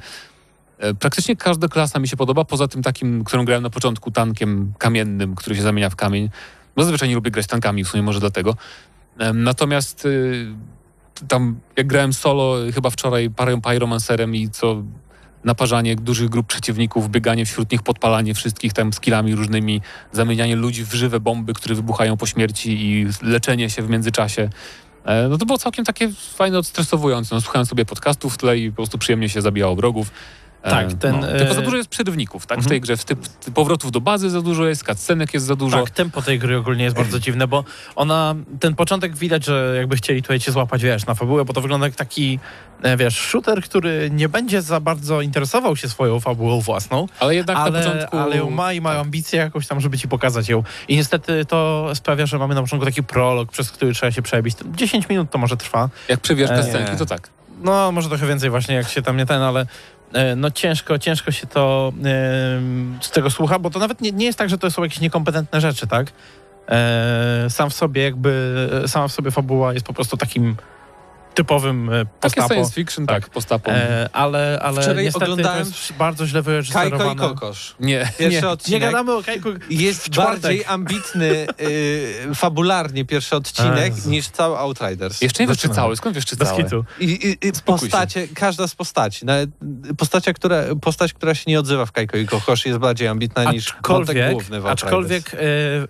E, Praktycznie każda klasa mi się podoba, poza tym takim, którą grałem na początku, tankiem kamiennym, który się zamienia w kamień. Bo zazwyczaj nie lubię grać tankami, w sumie może dlatego. Natomiast y, tam jak grałem solo, chyba wczoraj parę pyromancerem i co naparzanie dużych grup przeciwników, bieganie wśród nich, podpalanie wszystkich tam skillami różnymi, zamienianie ludzi w żywe bomby, które wybuchają po śmierci i leczenie się w międzyczasie. E, No to było całkiem takie fajne, odstresowujące. No, słuchałem sobie podcastów w tle i po prostu przyjemnie się zabijało wrogów. E, Tak, ten, no. Tylko za e, dużo jest przerywników, tak? W mhm. tej grze. W typ, powrotów do bazy za dużo jest, cutscenek jest za dużo. Tak, tempo tej gry ogólnie jest bardzo dziwne, bo ona, ten początek widać, że jakby chcieli tutaj cię złapać, wiesz, na fabułę, bo to wygląda jak taki, e, wiesz, shooter, który nie będzie za bardzo interesował się swoją fabułą własną, Ale jednak na ale, początku... ale ją ma i ma tak. ambicje jakoś tam, żeby ci pokazać ją. I niestety to sprawia, że mamy na początku taki prolog, przez który trzeba się przebić. 10 minut to może trwa. Jak przewijasz E, cutscenki, to tak. No, może trochę więcej właśnie, jak się tam nie ten, ale e, no ciężko, ciężko się to e, z tego słucha, bo to nawet nie, nie jest tak, że to są jakieś niekompetentne rzeczy, tak? E, sam w sobie jakby, sama w sobie fabuła jest po prostu takim typowym e, Takie postapo. science fiction, tak, postapą. E, ale, ale Wczoraj niestety oglądałem to jest bardzo źle Kajko i wyreżyserowane. Kokosz. Nie, Pierwszy nie. odcinek. Nie gadamy o Kajku. Jest bardziej ambitny y, fabularnie pierwszy odcinek Jezu. niż cały Outriders. Jeszcze nie wiesz, czy cały. Skąd wiesz, czy cały? I, i, i Spokój się. postacie, każda z postaci, nawet postacia, która, postać, która się nie odzywa w Kajko i Kokosz jest bardziej ambitna niż wątek Aczkolwiek, główny w Outriders. aczkolwiek e,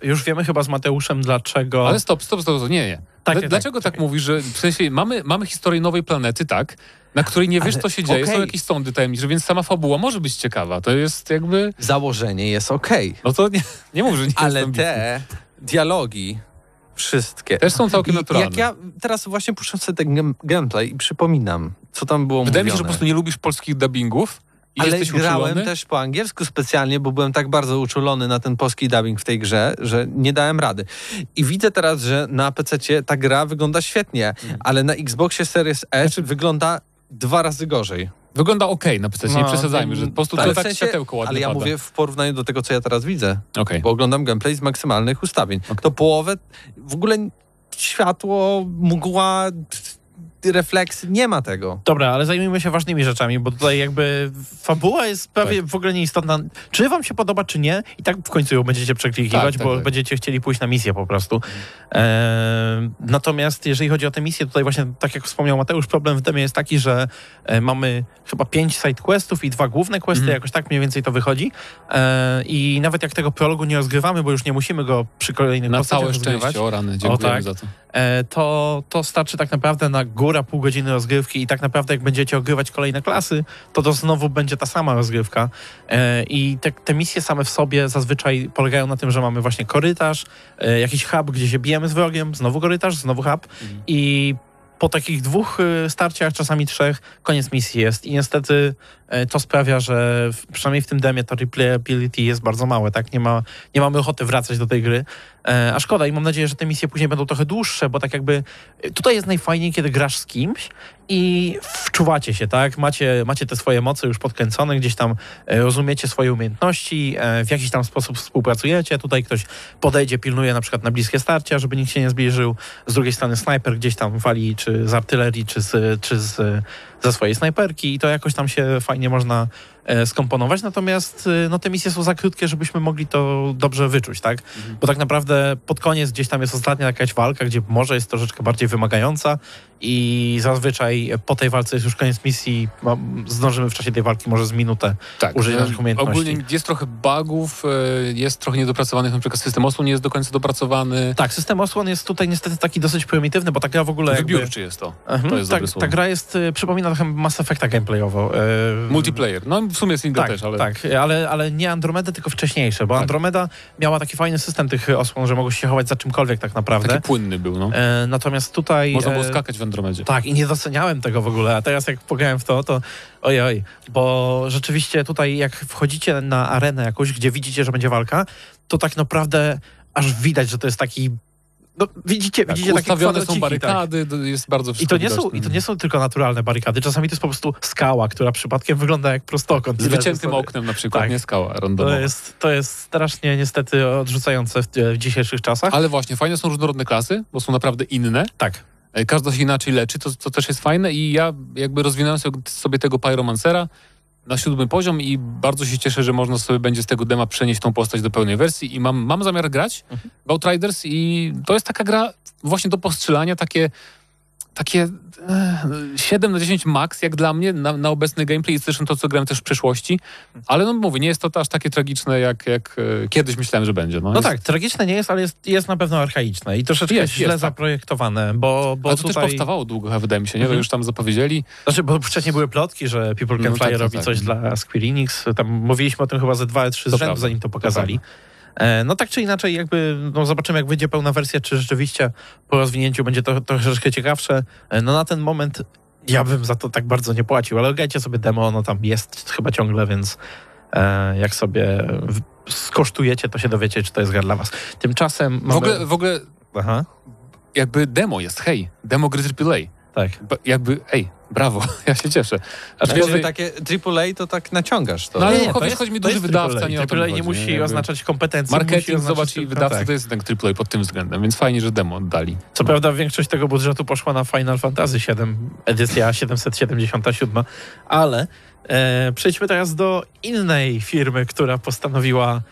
już wiemy chyba z Mateuszem, dlaczego... Ale stop, stop, stop, stop. nie, nie. Tak, Dla- tak, Dlaczego tak, czekaj. mówisz, że w sensie mamy, mamy historię nowej planety, tak, na której nie wiesz, Ale co się dzieje, są okej. jakieś sądy tajemnicze, więc sama fabuła może być ciekawa. To jest jakby... Założenie jest okej, No to nie, nie mów, że nie ale te dialogi, wszystkie. Też są całkiem I naturalne. Jak ja teraz właśnie puszczam sobie ten gameplay i przypominam, co tam było Wydaje mi się, że mówione. po prostu nie lubisz polskich dubbingów i Ale jesteś grałem uczulony. też po angielsku specjalnie, bo byłem tak bardzo uczulony na ten polski dubbing w tej grze, że nie dałem rady. I widzę teraz, że na PC ta gra wygląda świetnie, Mhm. ale na Xboxie Series S wygląda dwa razy gorzej. Wygląda okej na PC, nie No, przesadzajmy, że po prostu Ale to w tak sensie- światełko ładnie Ale ja pada. mówię w porównaniu do tego, co ja teraz widzę, Okej. bo oglądam gameplay z maksymalnych ustawień. To połowę, w ogóle światło, mgła, refleksy, nie ma tego. Dobra, ale zajmijmy się ważnymi rzeczami, bo tutaj jakby fabuła jest prawie Tak. w ogóle nieistotna. Czy wam się podoba, czy nie, i tak w końcu ją będziecie przeklikiwać, Tak, tak, bo tak. będziecie chcieli pójść na misję po prostu. E, natomiast jeżeli chodzi o tę misję, tutaj właśnie, tak jak wspomniał Mateusz, problem w demie jest taki, że e, mamy chyba pięć side questów i dwa główne questy, Mhm. jakoś tak mniej więcej to wychodzi. E, I nawet jak tego prologu nie rozgrywamy, bo już nie musimy go przy kolejnych Na całe rozgrywać, szczęście, o rany, dziękujemy tak. za to. e, to, to starczy tak naprawdę na góra pół godziny rozgrywki i tak naprawdę jak będziecie ogrywać kolejne klasy, to to znowu będzie ta sama rozgrywka. E, I te, te misje same w sobie zazwyczaj polegają na tym, że mamy właśnie korytarz, e, jakiś hub, gdzie się bijemy z wrogiem, znowu korytarz, znowu hub i po takich dwóch y, starciach, czasami trzech, koniec misji jest. I niestety e, to sprawia, że w, przynajmniej w tym demie to replayability jest bardzo małe, tak? Nie, ma, nie mamy ochoty wracać do tej gry. E, a szkoda i mam nadzieję, że te misje później będą trochę dłuższe, bo tak jakby e, tutaj jest najfajniej, kiedy grasz z kimś i wczuwacie się, tak? Macie, macie te swoje moce już podkręcone, gdzieś tam e, rozumiecie swoje umiejętności, w jakiś tam sposób współpracujecie. Tutaj ktoś podejdzie, pilnuje na przykład na bliskie starcia, żeby nikt się nie zbliżył. Z drugiej strony snajper gdzieś tam wali, czy z artylerii, czy z, czy z, ze swojej snajperki i to jakoś tam się fajnie można skomponować, natomiast e, no, te misje są za krótkie, żebyśmy mogli to dobrze wyczuć, tak? Bo tak naprawdę pod koniec gdzieś tam jest ostatnia jakaś walka, gdzie może jest troszeczkę bardziej wymagająca i zazwyczaj po tej walce jest już koniec misji, no, zdążymy w czasie tej walki może z minutę Tak. użyć e, naszych umiejętności. Ogólnie jest trochę bugów, e, jest trochę niedopracowanych, na przykład system osłon nie jest do końca dopracowany. Tak, system osłon jest tutaj niestety taki dosyć prymitywny, bo ta gra w ogóle jakby... Wybiórczy jest to. Mhm, To jest ta, dobre słowo. ta gra jest, y, przypomina trochę Mass Effecta gameplayowo. Multiplayer. No w sumie single Tak, też, ale... tak, ale, ale nie Andromeda, tylko wcześniejsze, bo Tak. Andromeda miała taki fajny system tych osłon, że mogłeś się chować za czymkolwiek tak naprawdę. Taki płynny był, no. E, natomiast tutaj... Można było e, skakać w Andromedzie. Tak, i nie doceniałem tego w ogóle, a teraz jak pograłem w to, to ojoj, bo rzeczywiście tutaj jak wchodzicie na arenę jakąś, gdzie widzicie, że będzie walka, to tak naprawdę aż widać, że to jest taki... No, widzicie, Tak, widzicie takie są tak. barykady, to jest bardzo I wszystko to, nie są. I to nie są tylko naturalne barykady, czasami to jest po prostu skała, która przypadkiem wygląda jak prostokąt. Z I wyciętym oknem na przykład, Tak. nie skała randomowa. To jest, to jest strasznie niestety odrzucające w, w dzisiejszych czasach. Ale właśnie, fajne są różnorodne klasy, bo są naprawdę inne. tak. E, Każda się inaczej leczy, to, to też jest fajne i ja jakby rozwinąłem sobie- tego Pyromancera na siódmy poziom i bardzo się cieszę, że można sobie będzie z tego dema przenieść tą postać do pełnej wersji i mam, mam zamiar grać w Outriders i to jest taka gra właśnie do postrzelania, takie takie e, 7 na 10 max, jak dla mnie, na, na obecny gameplay i zresztą to, co grałem też w przeszłości, ale no mówię, nie jest to aż takie tragiczne, jak, jak e, kiedyś myślałem, że będzie. No, No jest, tak, tragiczne nie jest, ale jest, jest na pewno archaiczne i troszeczkę Jest, źle jest, tak. zaprojektowane, bo, bo ale to tutaj... też powstawało długo, wydaje mi się, nie? To Mhm. już tam zapowiedzieli. Znaczy, bo wcześniej były plotki, że People Can No Fly tak, tak, robi tak. coś dla Square Enix. Tam mówiliśmy o tym chyba ze dwa, trzy z To rzędu, zanim to to pokazali. E, No tak czy inaczej, jakby no zobaczymy, jak wyjdzie pełna wersja, czy rzeczywiście po rozwinięciu będzie to, to troszeczkę ciekawsze. E, No na ten moment ja bym za to tak bardzo nie płacił, ale grajcie sobie demo, ono tam jest chyba ciągle, więc e, jak sobie skosztujecie, to się dowiecie, czy to jest gra dla was. Tymczasem mamy... W ogóle, w ogóle Aha, jakby demo jest, hej, demo gry AAA. Tak. Jakby, ej, brawo, ja się cieszę. Aczkolwiek Wiesz, takie AAA to tak naciągasz to. No ale Nie, to jest- chodzi mi duży wydawca, AAA. nie AAA nie musi nie? Oznaczać kompetencji. musi Marketing, oznaczać zobacz, i wydawca tak. to jest jednak AAA pod tym względem, więc fajnie, że demo oddali. Co prawda większość tego budżetu poszła na Final Fantasy VII, edycja 777, ale e, przejdźmy teraz do innej firmy, która postanowiła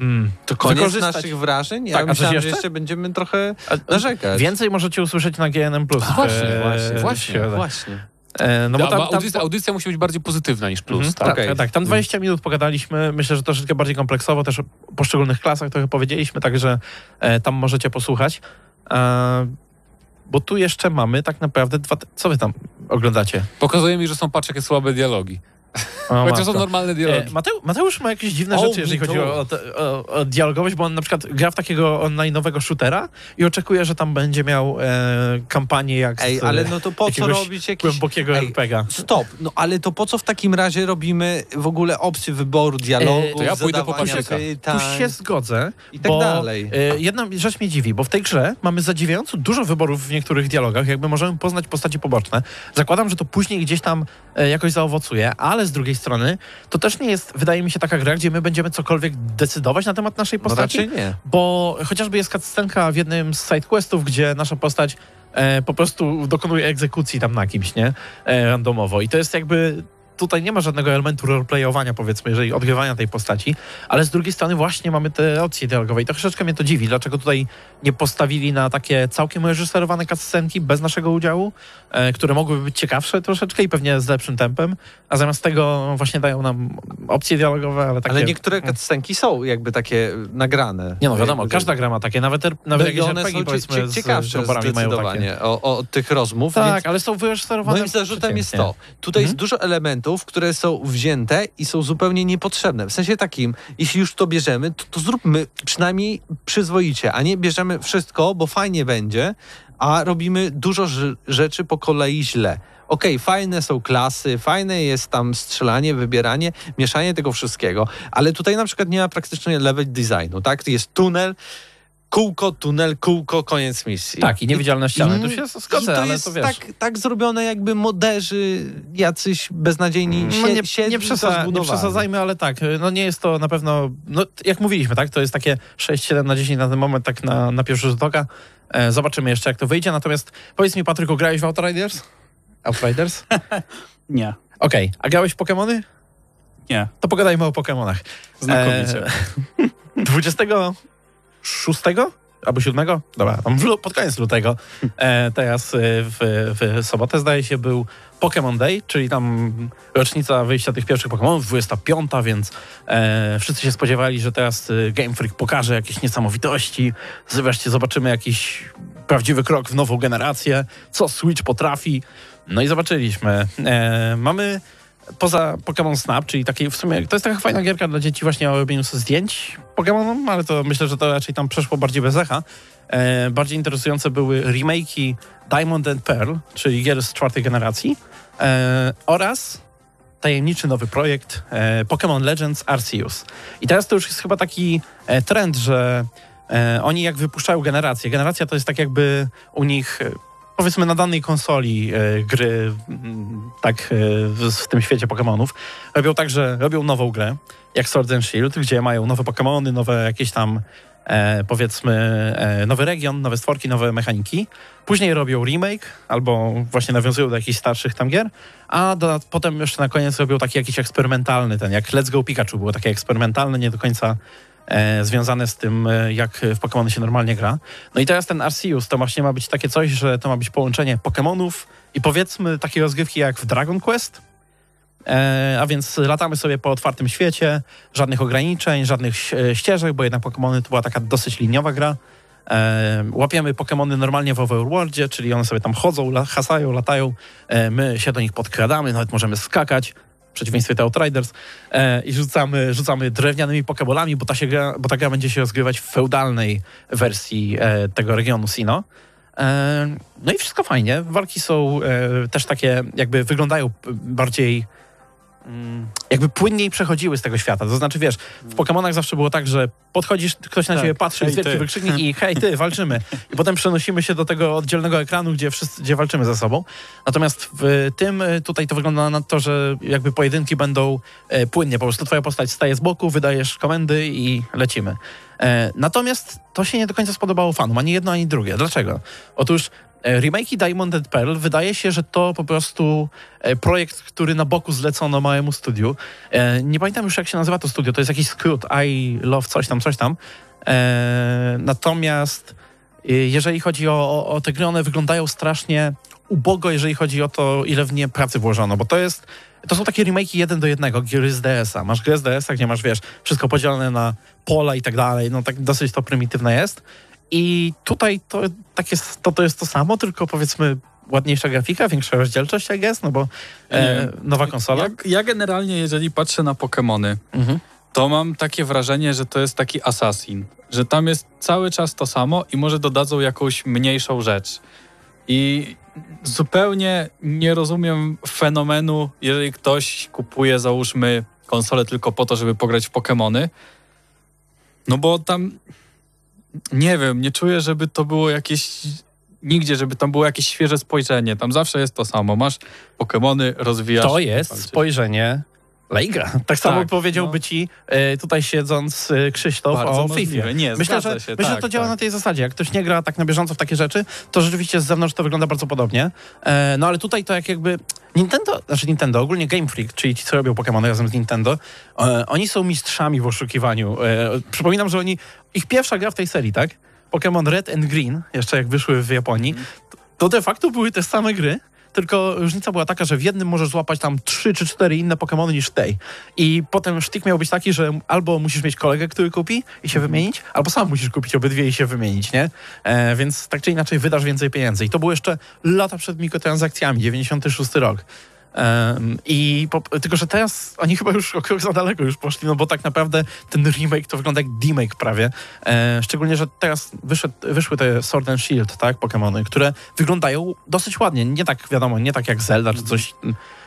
mm, To koniec wykorzystać- naszych wrażeń? Ja Tak, myślałem, że jeszcze? jeszcze będziemy trochę narzekać. Więcej możecie usłyszeć na GNM+. A, właśnie, e, właśnie, właśnie. Właśnie. E, no bo tam, tam, audycja, audycja musi być bardziej pozytywna niż plus. Mhm, tak? tak, tak, tak. Tam 20 minut pogadaliśmy. Myślę, że troszeczkę bardziej kompleksowo, też o poszczególnych klasach trochę powiedzieliśmy, także e, tam możecie posłuchać. E, bo tu jeszcze mamy tak naprawdę dwa... Co wy tam oglądacie? Pokazuje mi, że są patrz jakie słabe dialogi. O, Chociaż są normalne dialogi. E, Mateu, Mateusz ma jakieś dziwne rzeczy, jeżeli chodzi o, o, o, dialogowość, bo on na przykład gra w takiego online'owego shootera i oczekuje, że tam będzie miał e, kampanię jak Ej, z, ale no to po co robić jakieś... głębokiego Ej, RPG. Stop, no ale to po co w takim razie robimy w ogóle opcję wyboru dialogu, E, to ja pójdę po pytań Tu się zgodzę, i tak bo dalej. e, jedna rzecz mnie dziwi, bo w tej grze mamy zadziwiająco dużo wyborów w niektórych dialogach, jakby możemy poznać postacie poboczne. Zakładam, że to później gdzieś tam e, jakoś zaowocuje, ale z drugiej strony to też nie jest, wydaje mi się, taka gra, gdzie my będziemy cokolwiek decydować na temat naszej No postaci. raczej nie. Bo chociażby jest cutscenka w jednym z sidequestów, gdzie nasza postać e, po prostu dokonuje egzekucji tam na kimś, nie? E, randomowo. I to jest jakby... Tutaj nie ma żadnego elementu roleplayowania, powiedzmy, jeżeli odgrywania tej postaci, ale z drugiej strony właśnie mamy te opcje dialogowe i to troszeczkę mnie to dziwi. Dlaczego tutaj nie postawili na takie całkiem reżyserowane cutscenki bez naszego udziału, e, które mogłyby być ciekawsze troszeczkę i pewnie z lepszym tempem, a zamiast tego właśnie dają nam opcje dialogowe, ale takie... Ale niektóre cutscenki są jakby takie nagrane. Nie no, wiadomo, Jakby, każda gra ma takie, nawet, nawet no jakieś one RPG są powiedzmy ciekawsze z mają takie. o, o tych rozmów, Tak, więc ale są wyreżyserowane Moim zarzutem jest to. Tutaj jest Mhm. dużo elementów, które są wzięte i są zupełnie niepotrzebne. W sensie takim, jeśli już to bierzemy, to, to zróbmy przynajmniej przyzwoicie, a nie bierzemy wszystko, bo fajnie będzie, a robimy dużo rz- rzeczy po kolei źle. Okej, fajne są klasy, fajne jest tam strzelanie, wybieranie, mieszanie tego wszystkiego, ale tutaj na przykład nie ma praktycznie level designu, tak? Jest tunel, kółko, tunel, kółko, koniec misji. Tak, i niewidzialne ściany. Mm, Tu się I zgodzę, to ale jest to wiesz... tak, tak zrobione, jakby moderzy jacyś beznadziejni No sie, nie, siedli, nie, przesa- nie przesadzajmy, ale tak, no nie jest to na pewno, no jak mówiliśmy, tak, to jest takie 6-7 na 10 na ten moment, tak na, na pierwszy rzut oka. E, zobaczymy jeszcze, jak to wyjdzie, natomiast powiedz mi, Patryku, grałeś w Outriders? Outriders? Nie, Okej, a grałeś w Pokemony? nie. To pogadajmy o Pokemonach. Znakomicie. E, 26 albo 7? Dobra, tam w, pod koniec lutego. E, teraz e, w, w sobotę zdaje się był Pokémon Day, czyli tam rocznica wyjścia tych pierwszych Pokémonów, 25, więc e, wszyscy się spodziewali, że teraz e, Game Freak pokaże jakieś niesamowitości, wreszcie zobaczymy jakiś prawdziwy krok w nową generację, co Switch potrafi. No i zobaczyliśmy. E, mamy poza Pokémon Snap, czyli takiej w sumie, to jest taka fajna gierka dla dzieci właśnie o robieniu zdjęć Pokémonom, ale to myślę, że to raczej tam przeszło bardziej bez echa. E, bardziej interesujące były remake'i Diamond and Pearl, czyli gier z czwartej generacji e, oraz tajemniczy nowy projekt e, Pokémon Legends Arceus. I teraz to już jest chyba taki e, trend, że e, oni jak wypuszczają generację, generacja to jest tak jakby u nich e, powiedzmy na danej konsoli e, gry tak e, w, w tym świecie Pokémonów robią tak, że robią nową grę jak Sword and Shield, gdzie mają nowe Pokémony, nowe jakieś tam e, powiedzmy e, nowy region, nowe stworki, nowe mechaniki. Później robią remake albo właśnie nawiązują do jakichś starszych tam gier, a do, potem jeszcze na koniec robią taki jakiś eksperymentalny, ten jak Let's Go Pikachu było takie eksperymentalne, nie do końca związane z tym, e, jak w Pokémony się normalnie gra. No i teraz ten Arceus to właśnie ma być takie coś, że to ma być połączenie Pokémonów i powiedzmy takiej rozgrywki jak w Dragon Quest, E, a więc latamy sobie po otwartym świecie, żadnych ograniczeń, żadnych ścieżek, bo jednak Pokémony to była taka dosyć liniowa gra. E, łapiemy Pokémony normalnie w Overworldzie, czyli one sobie tam chodzą, hasają, latają, e, my się do nich podkradamy, nawet możemy skakać, przeciwieństwie do Outriders, e, i rzucamy, rzucamy drewnianymi Pokébolami, bo ta, się gra, bo ta gra będzie się rozgrywać w feudalnej wersji e, tego regionu Sino. E, No i wszystko fajnie. Walki są e, też takie, jakby wyglądają bardziej jakby płynniej przechodziły z tego świata. To znaczy, wiesz, w Pokemonach zawsze było tak, że podchodzisz, ktoś na Tak. ciebie patrzy, Hej, wielki wykrzyknik i hej, ty, walczymy. I potem przenosimy się do tego oddzielnego ekranu, gdzie wszyscy, gdzie walczymy ze sobą. Natomiast w tym y, tutaj to wygląda na to, że jakby pojedynki będą e, płynnie. Po prostu twoja postać staje z boku, wydajesz komendy i lecimy. E, natomiast to się nie do końca spodobało fanom, ani jedno, ani drugie. Dlaczego? Otóż e, remake'i Diamond and Pearl wydaje się, że to po prostu e, projekt, który na boku zlecono małemu studiu. E, nie pamiętam już jak się nazywa to studio, to jest jakiś skrót I love coś tam, coś tam. Natomiast jeżeli chodzi o, o, o te gry, one wyglądają strasznie ubogo, jeżeli chodzi o to, ile w nie pracy włożono, bo to jest to są takie remake'i jeden do jednego, gry z DS-a. Masz grę z DS-a, gdzie masz, wiesz, wszystko podzielone na pola i tak dalej, no tak dosyć to prymitywne jest. I tutaj to, tak jest, to, to jest to samo, tylko powiedzmy ładniejsza grafika, większa rozdzielczość, jak jest, no bo e, Nie. nowa konsola. Ja, ja generalnie, jeżeli patrzę na Pokémony, Mhm. to mam takie wrażenie, że to jest taki assassin, że tam jest cały czas to samo i może dodadzą jakąś mniejszą rzecz. I zupełnie nie rozumiem fenomenu, jeżeli ktoś kupuje, załóżmy, konsolę tylko po to, żeby pograć w Pokémony. No bo tam nie wiem, nie czuję, żeby to było jakieś nigdzie, żeby tam było jakieś świeże spojrzenie. Tam zawsze jest to samo. Masz Pokémony, rozwijasz. To jest spojrzenie Leiga. Tak samo Tak, powiedziałby no. ci e, tutaj siedząc e, Krzysztof Bardzo o. FIFA. Nie, myślę, że, się, myślę, że tak, to działa tak. na tej zasadzie. Jak ktoś nie gra tak na bieżąco w takie rzeczy, to rzeczywiście z zewnątrz to wygląda bardzo podobnie. E, no ale tutaj to jak jakby Nintendo, znaczy Nintendo, ogólnie Game Freak, czyli ci, co robią Pokémony razem z Nintendo, e, oni są mistrzami w oszukiwaniu. E, przypominam, że oni, ich pierwsza gra w tej serii, tak? Pokémon Red and Green, jeszcze jak wyszły w Japonii, to de facto były te same gry, tylko różnica była taka, że w jednym możesz złapać tam trzy czy cztery inne Pokémony niż w tej. I potem sztyk miał być taki, że albo musisz mieć kolegę, który kupi i się wymienić, albo sam musisz kupić obydwie i się wymienić, nie? E, więc tak czy inaczej wydasz więcej pieniędzy. I to było jeszcze lata przed mikrotransakcjami, 96 rok. Em, I po, tylko, że teraz oni chyba już o krok za daleko już poszli, no bo tak naprawdę ten remake to wygląda jak demake prawie. E, szczególnie, że teraz wyszedł, wyszły te Sword and Shield, tak, Pokémony, które wyglądają dosyć ładnie. Nie tak, wiadomo, nie tak jak Zelda czy coś,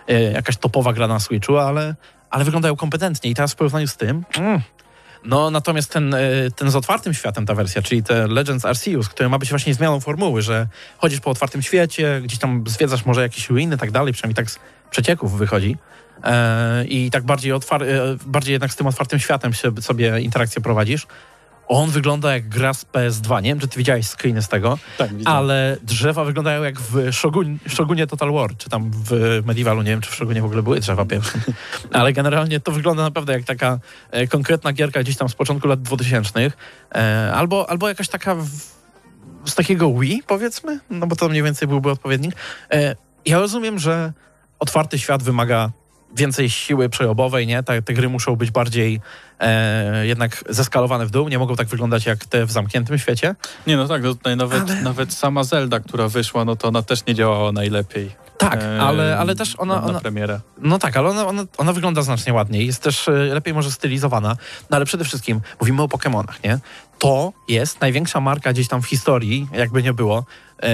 e, jakaś topowa gra na Switchu, ale, ale wyglądają kompetentnie. I teraz w porównaniu z tym... Mm, no natomiast ten, e, ten z otwartym światem ta wersja, czyli te Legends Arceus, który ma być właśnie zmianą formuły, że chodzisz po otwartym świecie, gdzieś tam zwiedzasz może jakieś ruiny i tak dalej, przynajmniej tak z przecieków wychodzi. E, I tak bardziej, e, bardziej jednak z tym otwartym światem sobie interakcję prowadzisz. On wygląda jak gra z PS2. Nie wiem, czy ty widziałeś screeny z tego, Tak, ale drzewa wyglądają jak w Shogun, Shogunie Total War, czy tam w Medievalu, nie wiem, czy w Shogunie w ogóle były drzewa pierwsze. Ale generalnie to wygląda naprawdę jak taka e, konkretna gierka gdzieś tam z początku lat 2000. E, albo, albo jakaś taka w, z takiego Wii, powiedzmy, no bo to mniej więcej byłby odpowiednik. E, ja rozumiem, że otwarty świat wymaga więcej siły przejobowej, nie? Te, te gry muszą być bardziej e, jednak zeskalowane w dół, nie mogą tak wyglądać jak te w zamkniętym świecie. Nie, no tak, no tutaj nawet, Ale- nawet sama Zelda, która wyszła, no to ona też nie działała najlepiej. Tak, e, ale, ale też ona, na, ona, na premierę. No tak, ale ona, ona, ona wygląda znacznie ładniej, jest też e, lepiej może stylizowana, no ale przede wszystkim mówimy o Pokémonach, nie? To jest największa marka gdzieś tam w historii, jakby nie było, e,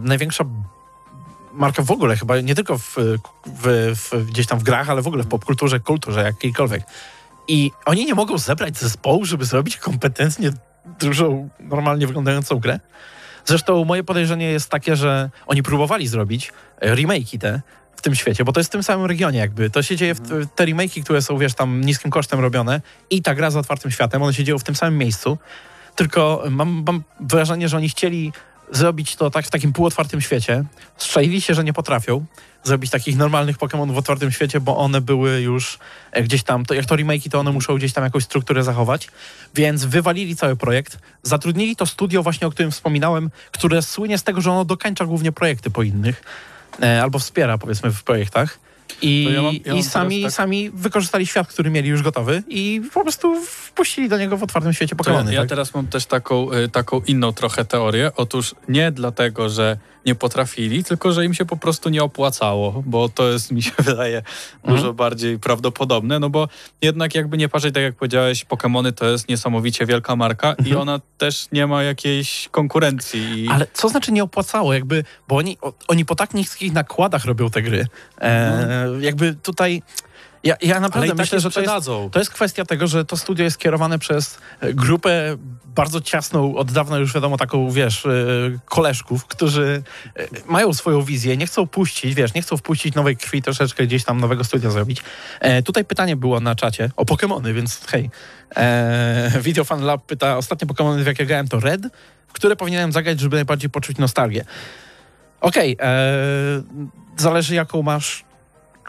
największa marka w ogóle chyba, nie tylko w, w, w, gdzieś tam w grach, ale w ogóle w popkulturze, kulturze jakiejkolwiek. I oni nie mogą zebrać zespołu, żeby zrobić kompetentnie dużą, normalnie wyglądającą grę? Zresztą moje podejrzenie jest takie, że oni próbowali zrobić e, remake'i te w tym świecie, bo to jest w tym samym regionie jakby. To się dzieje, w, te remake'i, które są, wiesz, tam niskim kosztem robione i ta gra z otwartym światem, one się dzieją w tym samym miejscu, tylko mam, mam wrażenie, że oni chcieli zrobić to tak w takim półotwartym świecie. Strzelili się, że nie potrafią zrobić takich normalnych Pokémonów w otwartym świecie, bo one były już e, gdzieś tam, to jak to remake'i, to one muszą gdzieś tam jakąś strukturę zachować, więc wywalili cały projekt, zatrudnili to studio właśnie, o którym wspominałem, które słynie z tego, że ono dokańcza głównie projekty po innych, e, albo wspiera powiedzmy w projektach. I, ja mam- ja mam i sami, tak- sami wykorzystali świat, który mieli już gotowy i po prostu wpuścili do niego w otwartym świecie ja, Pokémony. ja tak? teraz mam też taką, y, taką inną trochę teorię. Otóż nie dlatego, że nie potrafili, tylko że im się po prostu nie opłacało, bo to jest, mi się wydaje, dużo bardziej prawdopodobne, no bo jednak jakby nie patrzeć, tak jak powiedziałeś, Pokémony to jest niesamowicie wielka marka i ona też nie ma jakiejś konkurencji. Ale co znaczy nie opłacało? Jakby, bo oni, o, oni po tak niskich nakładach robią te gry. E, Jakby tutaj. Ja, ja naprawdę tak myślę, je że to jest, to jest kwestia tego, że to studio jest kierowane przez e, grupę bardzo ciasną, od dawna już wiadomo, taką, wiesz, e, koleżków, którzy e, mają swoją wizję, nie chcą puścić, wiesz, nie chcą wpuścić nowej krwi, troszeczkę gdzieś tam nowego studia zrobić. E, tutaj pytanie było na czacie o Pokémony, więc hej. E, Video Fan Lab pyta, ostatnie Pokémony, w jakie grałem, to Red, w które powinienem zagrać, żeby najbardziej poczuć nostalgię. Okej, e, zależy jaką masz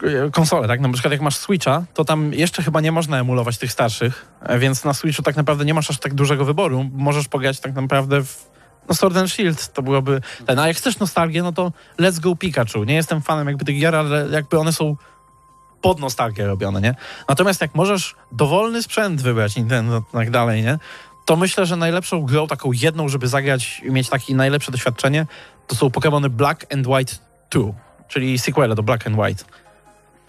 e, konsolę, tak? Na przykład jak masz Switcha, to tam jeszcze chyba nie można emulować tych starszych, e, więc na Switchu tak naprawdę nie masz aż tak dużego wyboru. Możesz pograć tak naprawdę w no Sword and Shield, to byłoby ten. A jak chcesz nostalgię, no to Let's Go Pikachu. Nie jestem fanem jakby tych gier, ale jakby one są pod nostalgię robione, nie? Natomiast jak możesz dowolny sprzęt wybrać, Nintendo i tak dalej, nie? To myślę, że najlepszą grą, taką jedną, żeby zagrać i mieć takie najlepsze doświadczenie, to są Pokémony Black and White 2, czyli sequele do Black and White.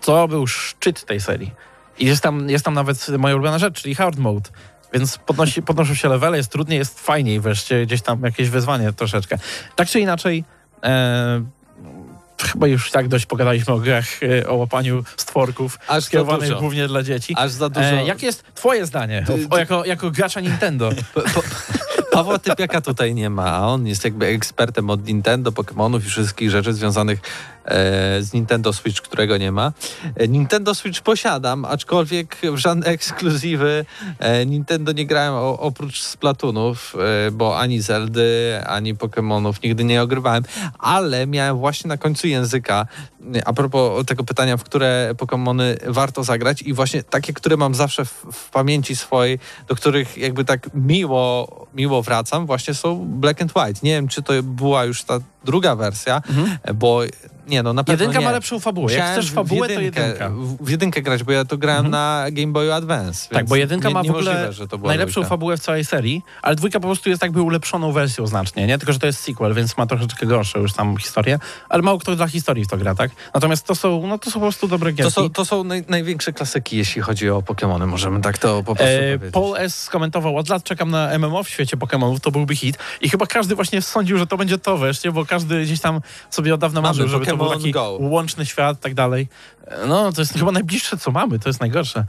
To był szczyt tej serii. I jest tam, jest tam nawet moja ulubiona rzecz, czyli hard mode. Więc podnosi, podnoszą się levele, jest trudniej, jest fajniej wreszcie, gdzieś tam jakieś wyzwanie troszeczkę. Tak czy inaczej, e, chyba już tak dość pogadaliśmy o grach, e, o łapaniu stworków Aż skierowanych głównie dla dzieci. Aż za dużo. E, jakie jest twoje zdanie o, o, jako, jako gracza Nintendo? Po, po, Pawła Typiaka tutaj nie ma, a on jest jakby ekspertem od Nintendo, Pokémonów i wszystkich rzeczy związanych e, z Nintendo Switch, którego nie ma. E, Nintendo Switch posiadam, aczkolwiek w żadne ekskluzywy e, Nintendo nie grałem o, oprócz Splatoonów, e, bo ani Zeldy, ani Pokémonów nigdy nie ogrywałem, ale miałem właśnie na końcu języka, e, a propos tego pytania, w które Pokémony warto zagrać i właśnie takie, które mam zawsze w, w pamięci swojej, do których jakby tak miło, miło wracam, właśnie są Black and White. Nie wiem, czy to była już ta druga wersja, bo nie no, na pewno Jedynka nie. ma lepszą fabułę. Jak Musiałem chcesz w fabułę, to jedynkę- jedynka. W, jedynkę grać, bo ja to grałem na Game Boy Advance. Tak, bo jedynka nie, ma w ogóle to najlepszą dwójka. fabułę w całej serii, ale dwójka po prostu jest jakby ulepszoną wersją znacznie, nie? Tylko, że to jest sequel, więc ma troszeczkę gorszą już tam historię, ale mało kto dla historii w to gra, tak? Natomiast to są, no to są po prostu dobre To gierki. są, to są naj, największe klasyki, jeśli chodzi o Pokémony. Możemy tak to po prostu E, powiedzieć. Paul S. skomentował, od lat czekam na MMO w świecie Pokémonów, to byłby hit. I chyba każdy właśnie sądził, że to będzie to wreszcie, bo każdy gdzieś tam sobie od dawna marzył, żeby to był taki Go. łączny świat, tak dalej. No, to jest chyba najbliższe, co mamy, to jest najgorsze.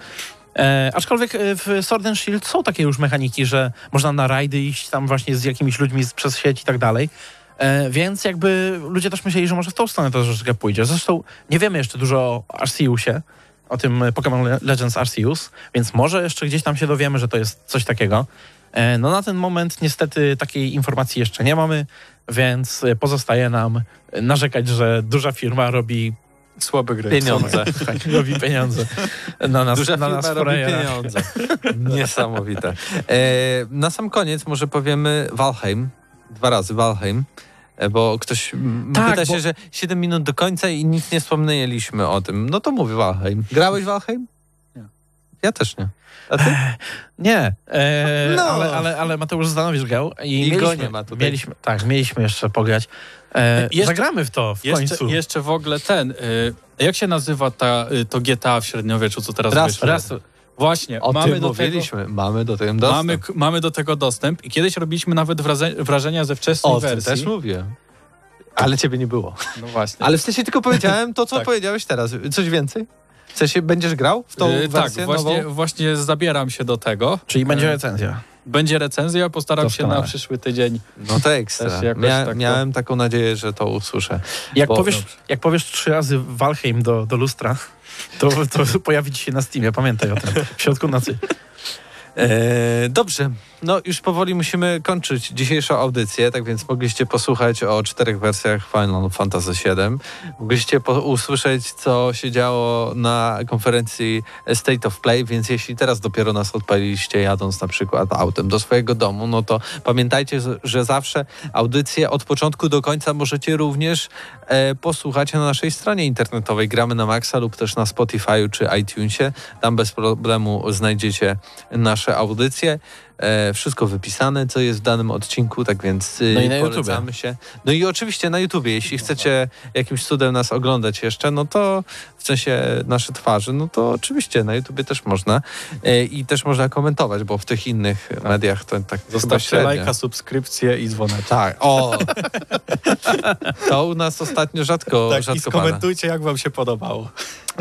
E, aczkolwiek e, w Sword and Shield są takie już mechaniki, że można na rajdy iść tam właśnie z jakimiś ludźmi przez sieć i tak dalej. E, więc jakby ludzie też myśleli, że może w tą stronę to troszeczkę pójdzie. Zresztą nie wiemy jeszcze dużo o Arceusie, o tym Pokémon Le- Legends Arceus, więc może jeszcze gdzieś tam się dowiemy, że to jest coś takiego. E, No na ten moment niestety takiej informacji jeszcze nie mamy, więc pozostaje nam narzekać, że duża firma robi Słabe gry. Pieniądze. tak, robi pieniądze na nas, Duża na nas robi pieniądze. Niesamowite. E, na sam koniec może powiemy Valheim. Dwa razy Valheim. E, Bo ktoś Tak, pyta się, bo- że 7 minut do końca i nic nie wspomnieliśmy o tym. No to mówię Valheim. Grałeś Valheim? Ja też nie. A ty? Nie, e, No. ale, ale, ale Mateusz Zdanowicz grał i, I go mieliśmy, nie ma tutaj. Mieliśmy, tak, mieliśmy jeszcze pograć. E, Jeszcze- zagramy w to w Jeszcze, końcu. jeszcze w ogóle ten. Y, jak się nazywa ta, y, to GTA w średniowieczu, co teraz Raz, wyszło? Raz, Właśnie, O mamy tym do tego. mówiliśmy. Mamy do tego dostęp. Mamy, mamy do tego dostęp i kiedyś robiliśmy nawet wrażenia ze wczesnej o wersji. też mówię. Ale ciebie nie było. No właśnie. Ale w sensie tylko powiedziałem to, co Tak. powiedziałeś teraz. Coś więcej? W sensie będziesz grał w tą Y, tak, wersję właśnie, nową? właśnie zabieram się do tego. czyli będzie E, recenzja. Będzie recenzja, postaram się Doskonale. na przyszły tydzień. No to ekstra. Mia, tak miałem taką nadzieję, że to usłyszę. Jak, bo- powiesz, jak powiesz trzy razy Valheim do, do lustra, to, to pojawi ci się na Steamie, pamiętaj o tym. W środku nocy. E, dobrze, no już powoli musimy kończyć dzisiejszą audycję, tak więc mogliście posłuchać o czterech wersjach Final Fantasy VII. Mogliście usłyszeć, co się działo na konferencji State of Play, więc jeśli teraz dopiero nas odpaliliście jadąc na przykład autem do swojego domu, no to pamiętajcie, że- zawsze audycję od początku do końca możecie również e, posłuchać na naszej stronie internetowej Gramy na Maxa lub też na Spotify'u czy iTunesie. Tam bez problemu znajdziecie nasze audycje. E, wszystko wypisane, co jest w danym odcinku, tak więc y, No i na polecamy się. No i oczywiście na YouTubie, jeśli chcecie jakimś cudem nas oglądać jeszcze, no to w sensie nasze twarzy, no to oczywiście na YouTubie też można. E, I też można komentować, bo w tych innych mediach to tak Zostawcie lajka, subskrypcję i dzwonek. Tak, o! To u nas ostatnio rzadko, Tak, i rzadko pada. skomentujcie, jak wam się podobało.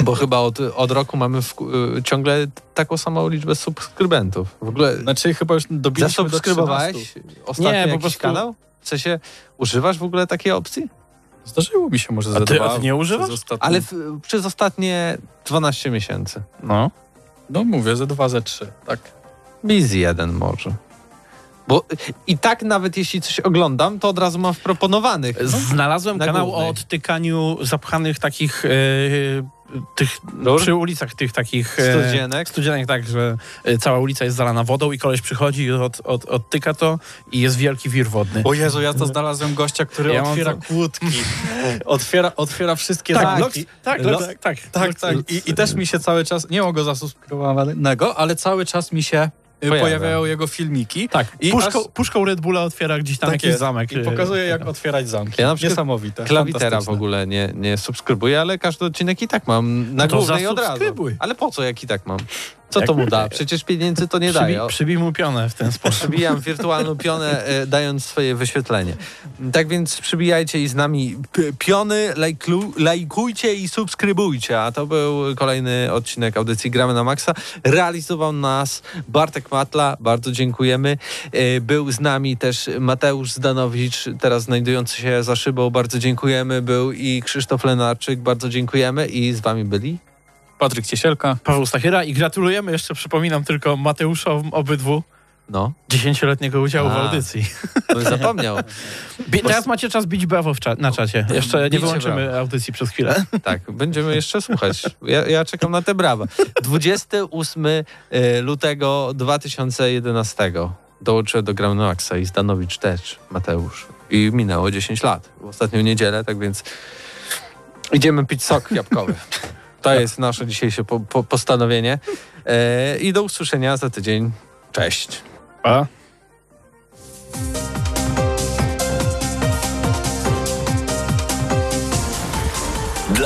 Bo chyba od, od roku mamy w, y, ciągle taką samą liczbę subskrybentów. W ogóle Znaczy chyba już dobiliśmy do 13. zasubskrybowałeś ostatnio Nie, po jakiś prostu- kanał? W sensie, używasz w ogóle takiej opcji? Zdarzyło mi się może ze A ty- dwa. a ty nie używasz? przez ostatnie- Ale w, przez ostatnie 12 miesięcy. No. No mówię, ze dwa, ze trzy. Tak. Busy jeden może. Bo i tak nawet jeśli coś oglądam, to od razu mam w proponowanych. No, Znalazłem Na kanał głównej. o odtykaniu zapchanych takich e, tych przy ulicach tych takich e, Studzienek. studzienek tak, że e, cała ulica jest zalana wodą i koleś przychodzi i od, od, odtyka to i jest wielki wir wodny. O Jezu, ja to znalazłem gościa, który Ja otwiera kłódki. otwiera, otwiera wszystkie tak, zamki. Tak, Lo- Lox- tak, Tak, Lox- tak. I, I też mi się cały czas, nie mam go zasubskrybowanego, ale cały czas mi się Pojawia. pojawiają jego filmiki. Tak, I puszką, aż- puszką Red Bulla otwiera gdzieś tam Tak jakiś jest. zamek. I pokazuje, jak otwierać zamki. Ja na przykład Niesamowite. Klawitera w ogóle nie, nie subskrybuję, ale każdy odcinek i tak mam na No to głównej od razu. Ale po co, jak i tak mam? Co to mu da? Przecież pieniędzy to nie Przybi, daje. Przybij mu pionę w ten sposób. Przybijam wirtualną pionę, e, dając swoje wyświetlenie. Tak więc przybijajcie i z nami piony, lajklu, lajkujcie i subskrybujcie. A to był kolejny odcinek audycji Gramy na Maxa. Realizował nas Bartek Matla, bardzo dziękujemy. E, Był z nami też Mateusz Zdanowicz, teraz znajdujący się za szybą, bardzo dziękujemy. Był i Krzysztof Lenarczyk, bardzo dziękujemy. I z wami byli? Patryk Ciesielka. Paweł Stachyra i gratulujemy jeszcze, przypominam tylko Mateuszom obydwu No, dziesięcioletniego udziału w A. audycji. bym zapomniał. Bi- teraz macie czas bić brawo w cza- na czacie. Jeszcze nie wyłączymy audycji przez chwilę. Tak, będziemy jeszcze słuchać. Ja, ja czekam na te brawa. 28 e, lutego 2011 dołączyłem do Maxa i Zdanowicz też, Mateusz. I minęło 10 lat. W ostatnią niedzielę, tak więc idziemy pić sok jabłkowy. To jest nasze dzisiejsze po, po, postanowienie. E, I do usłyszenia za tydzień. Cześć. Pa.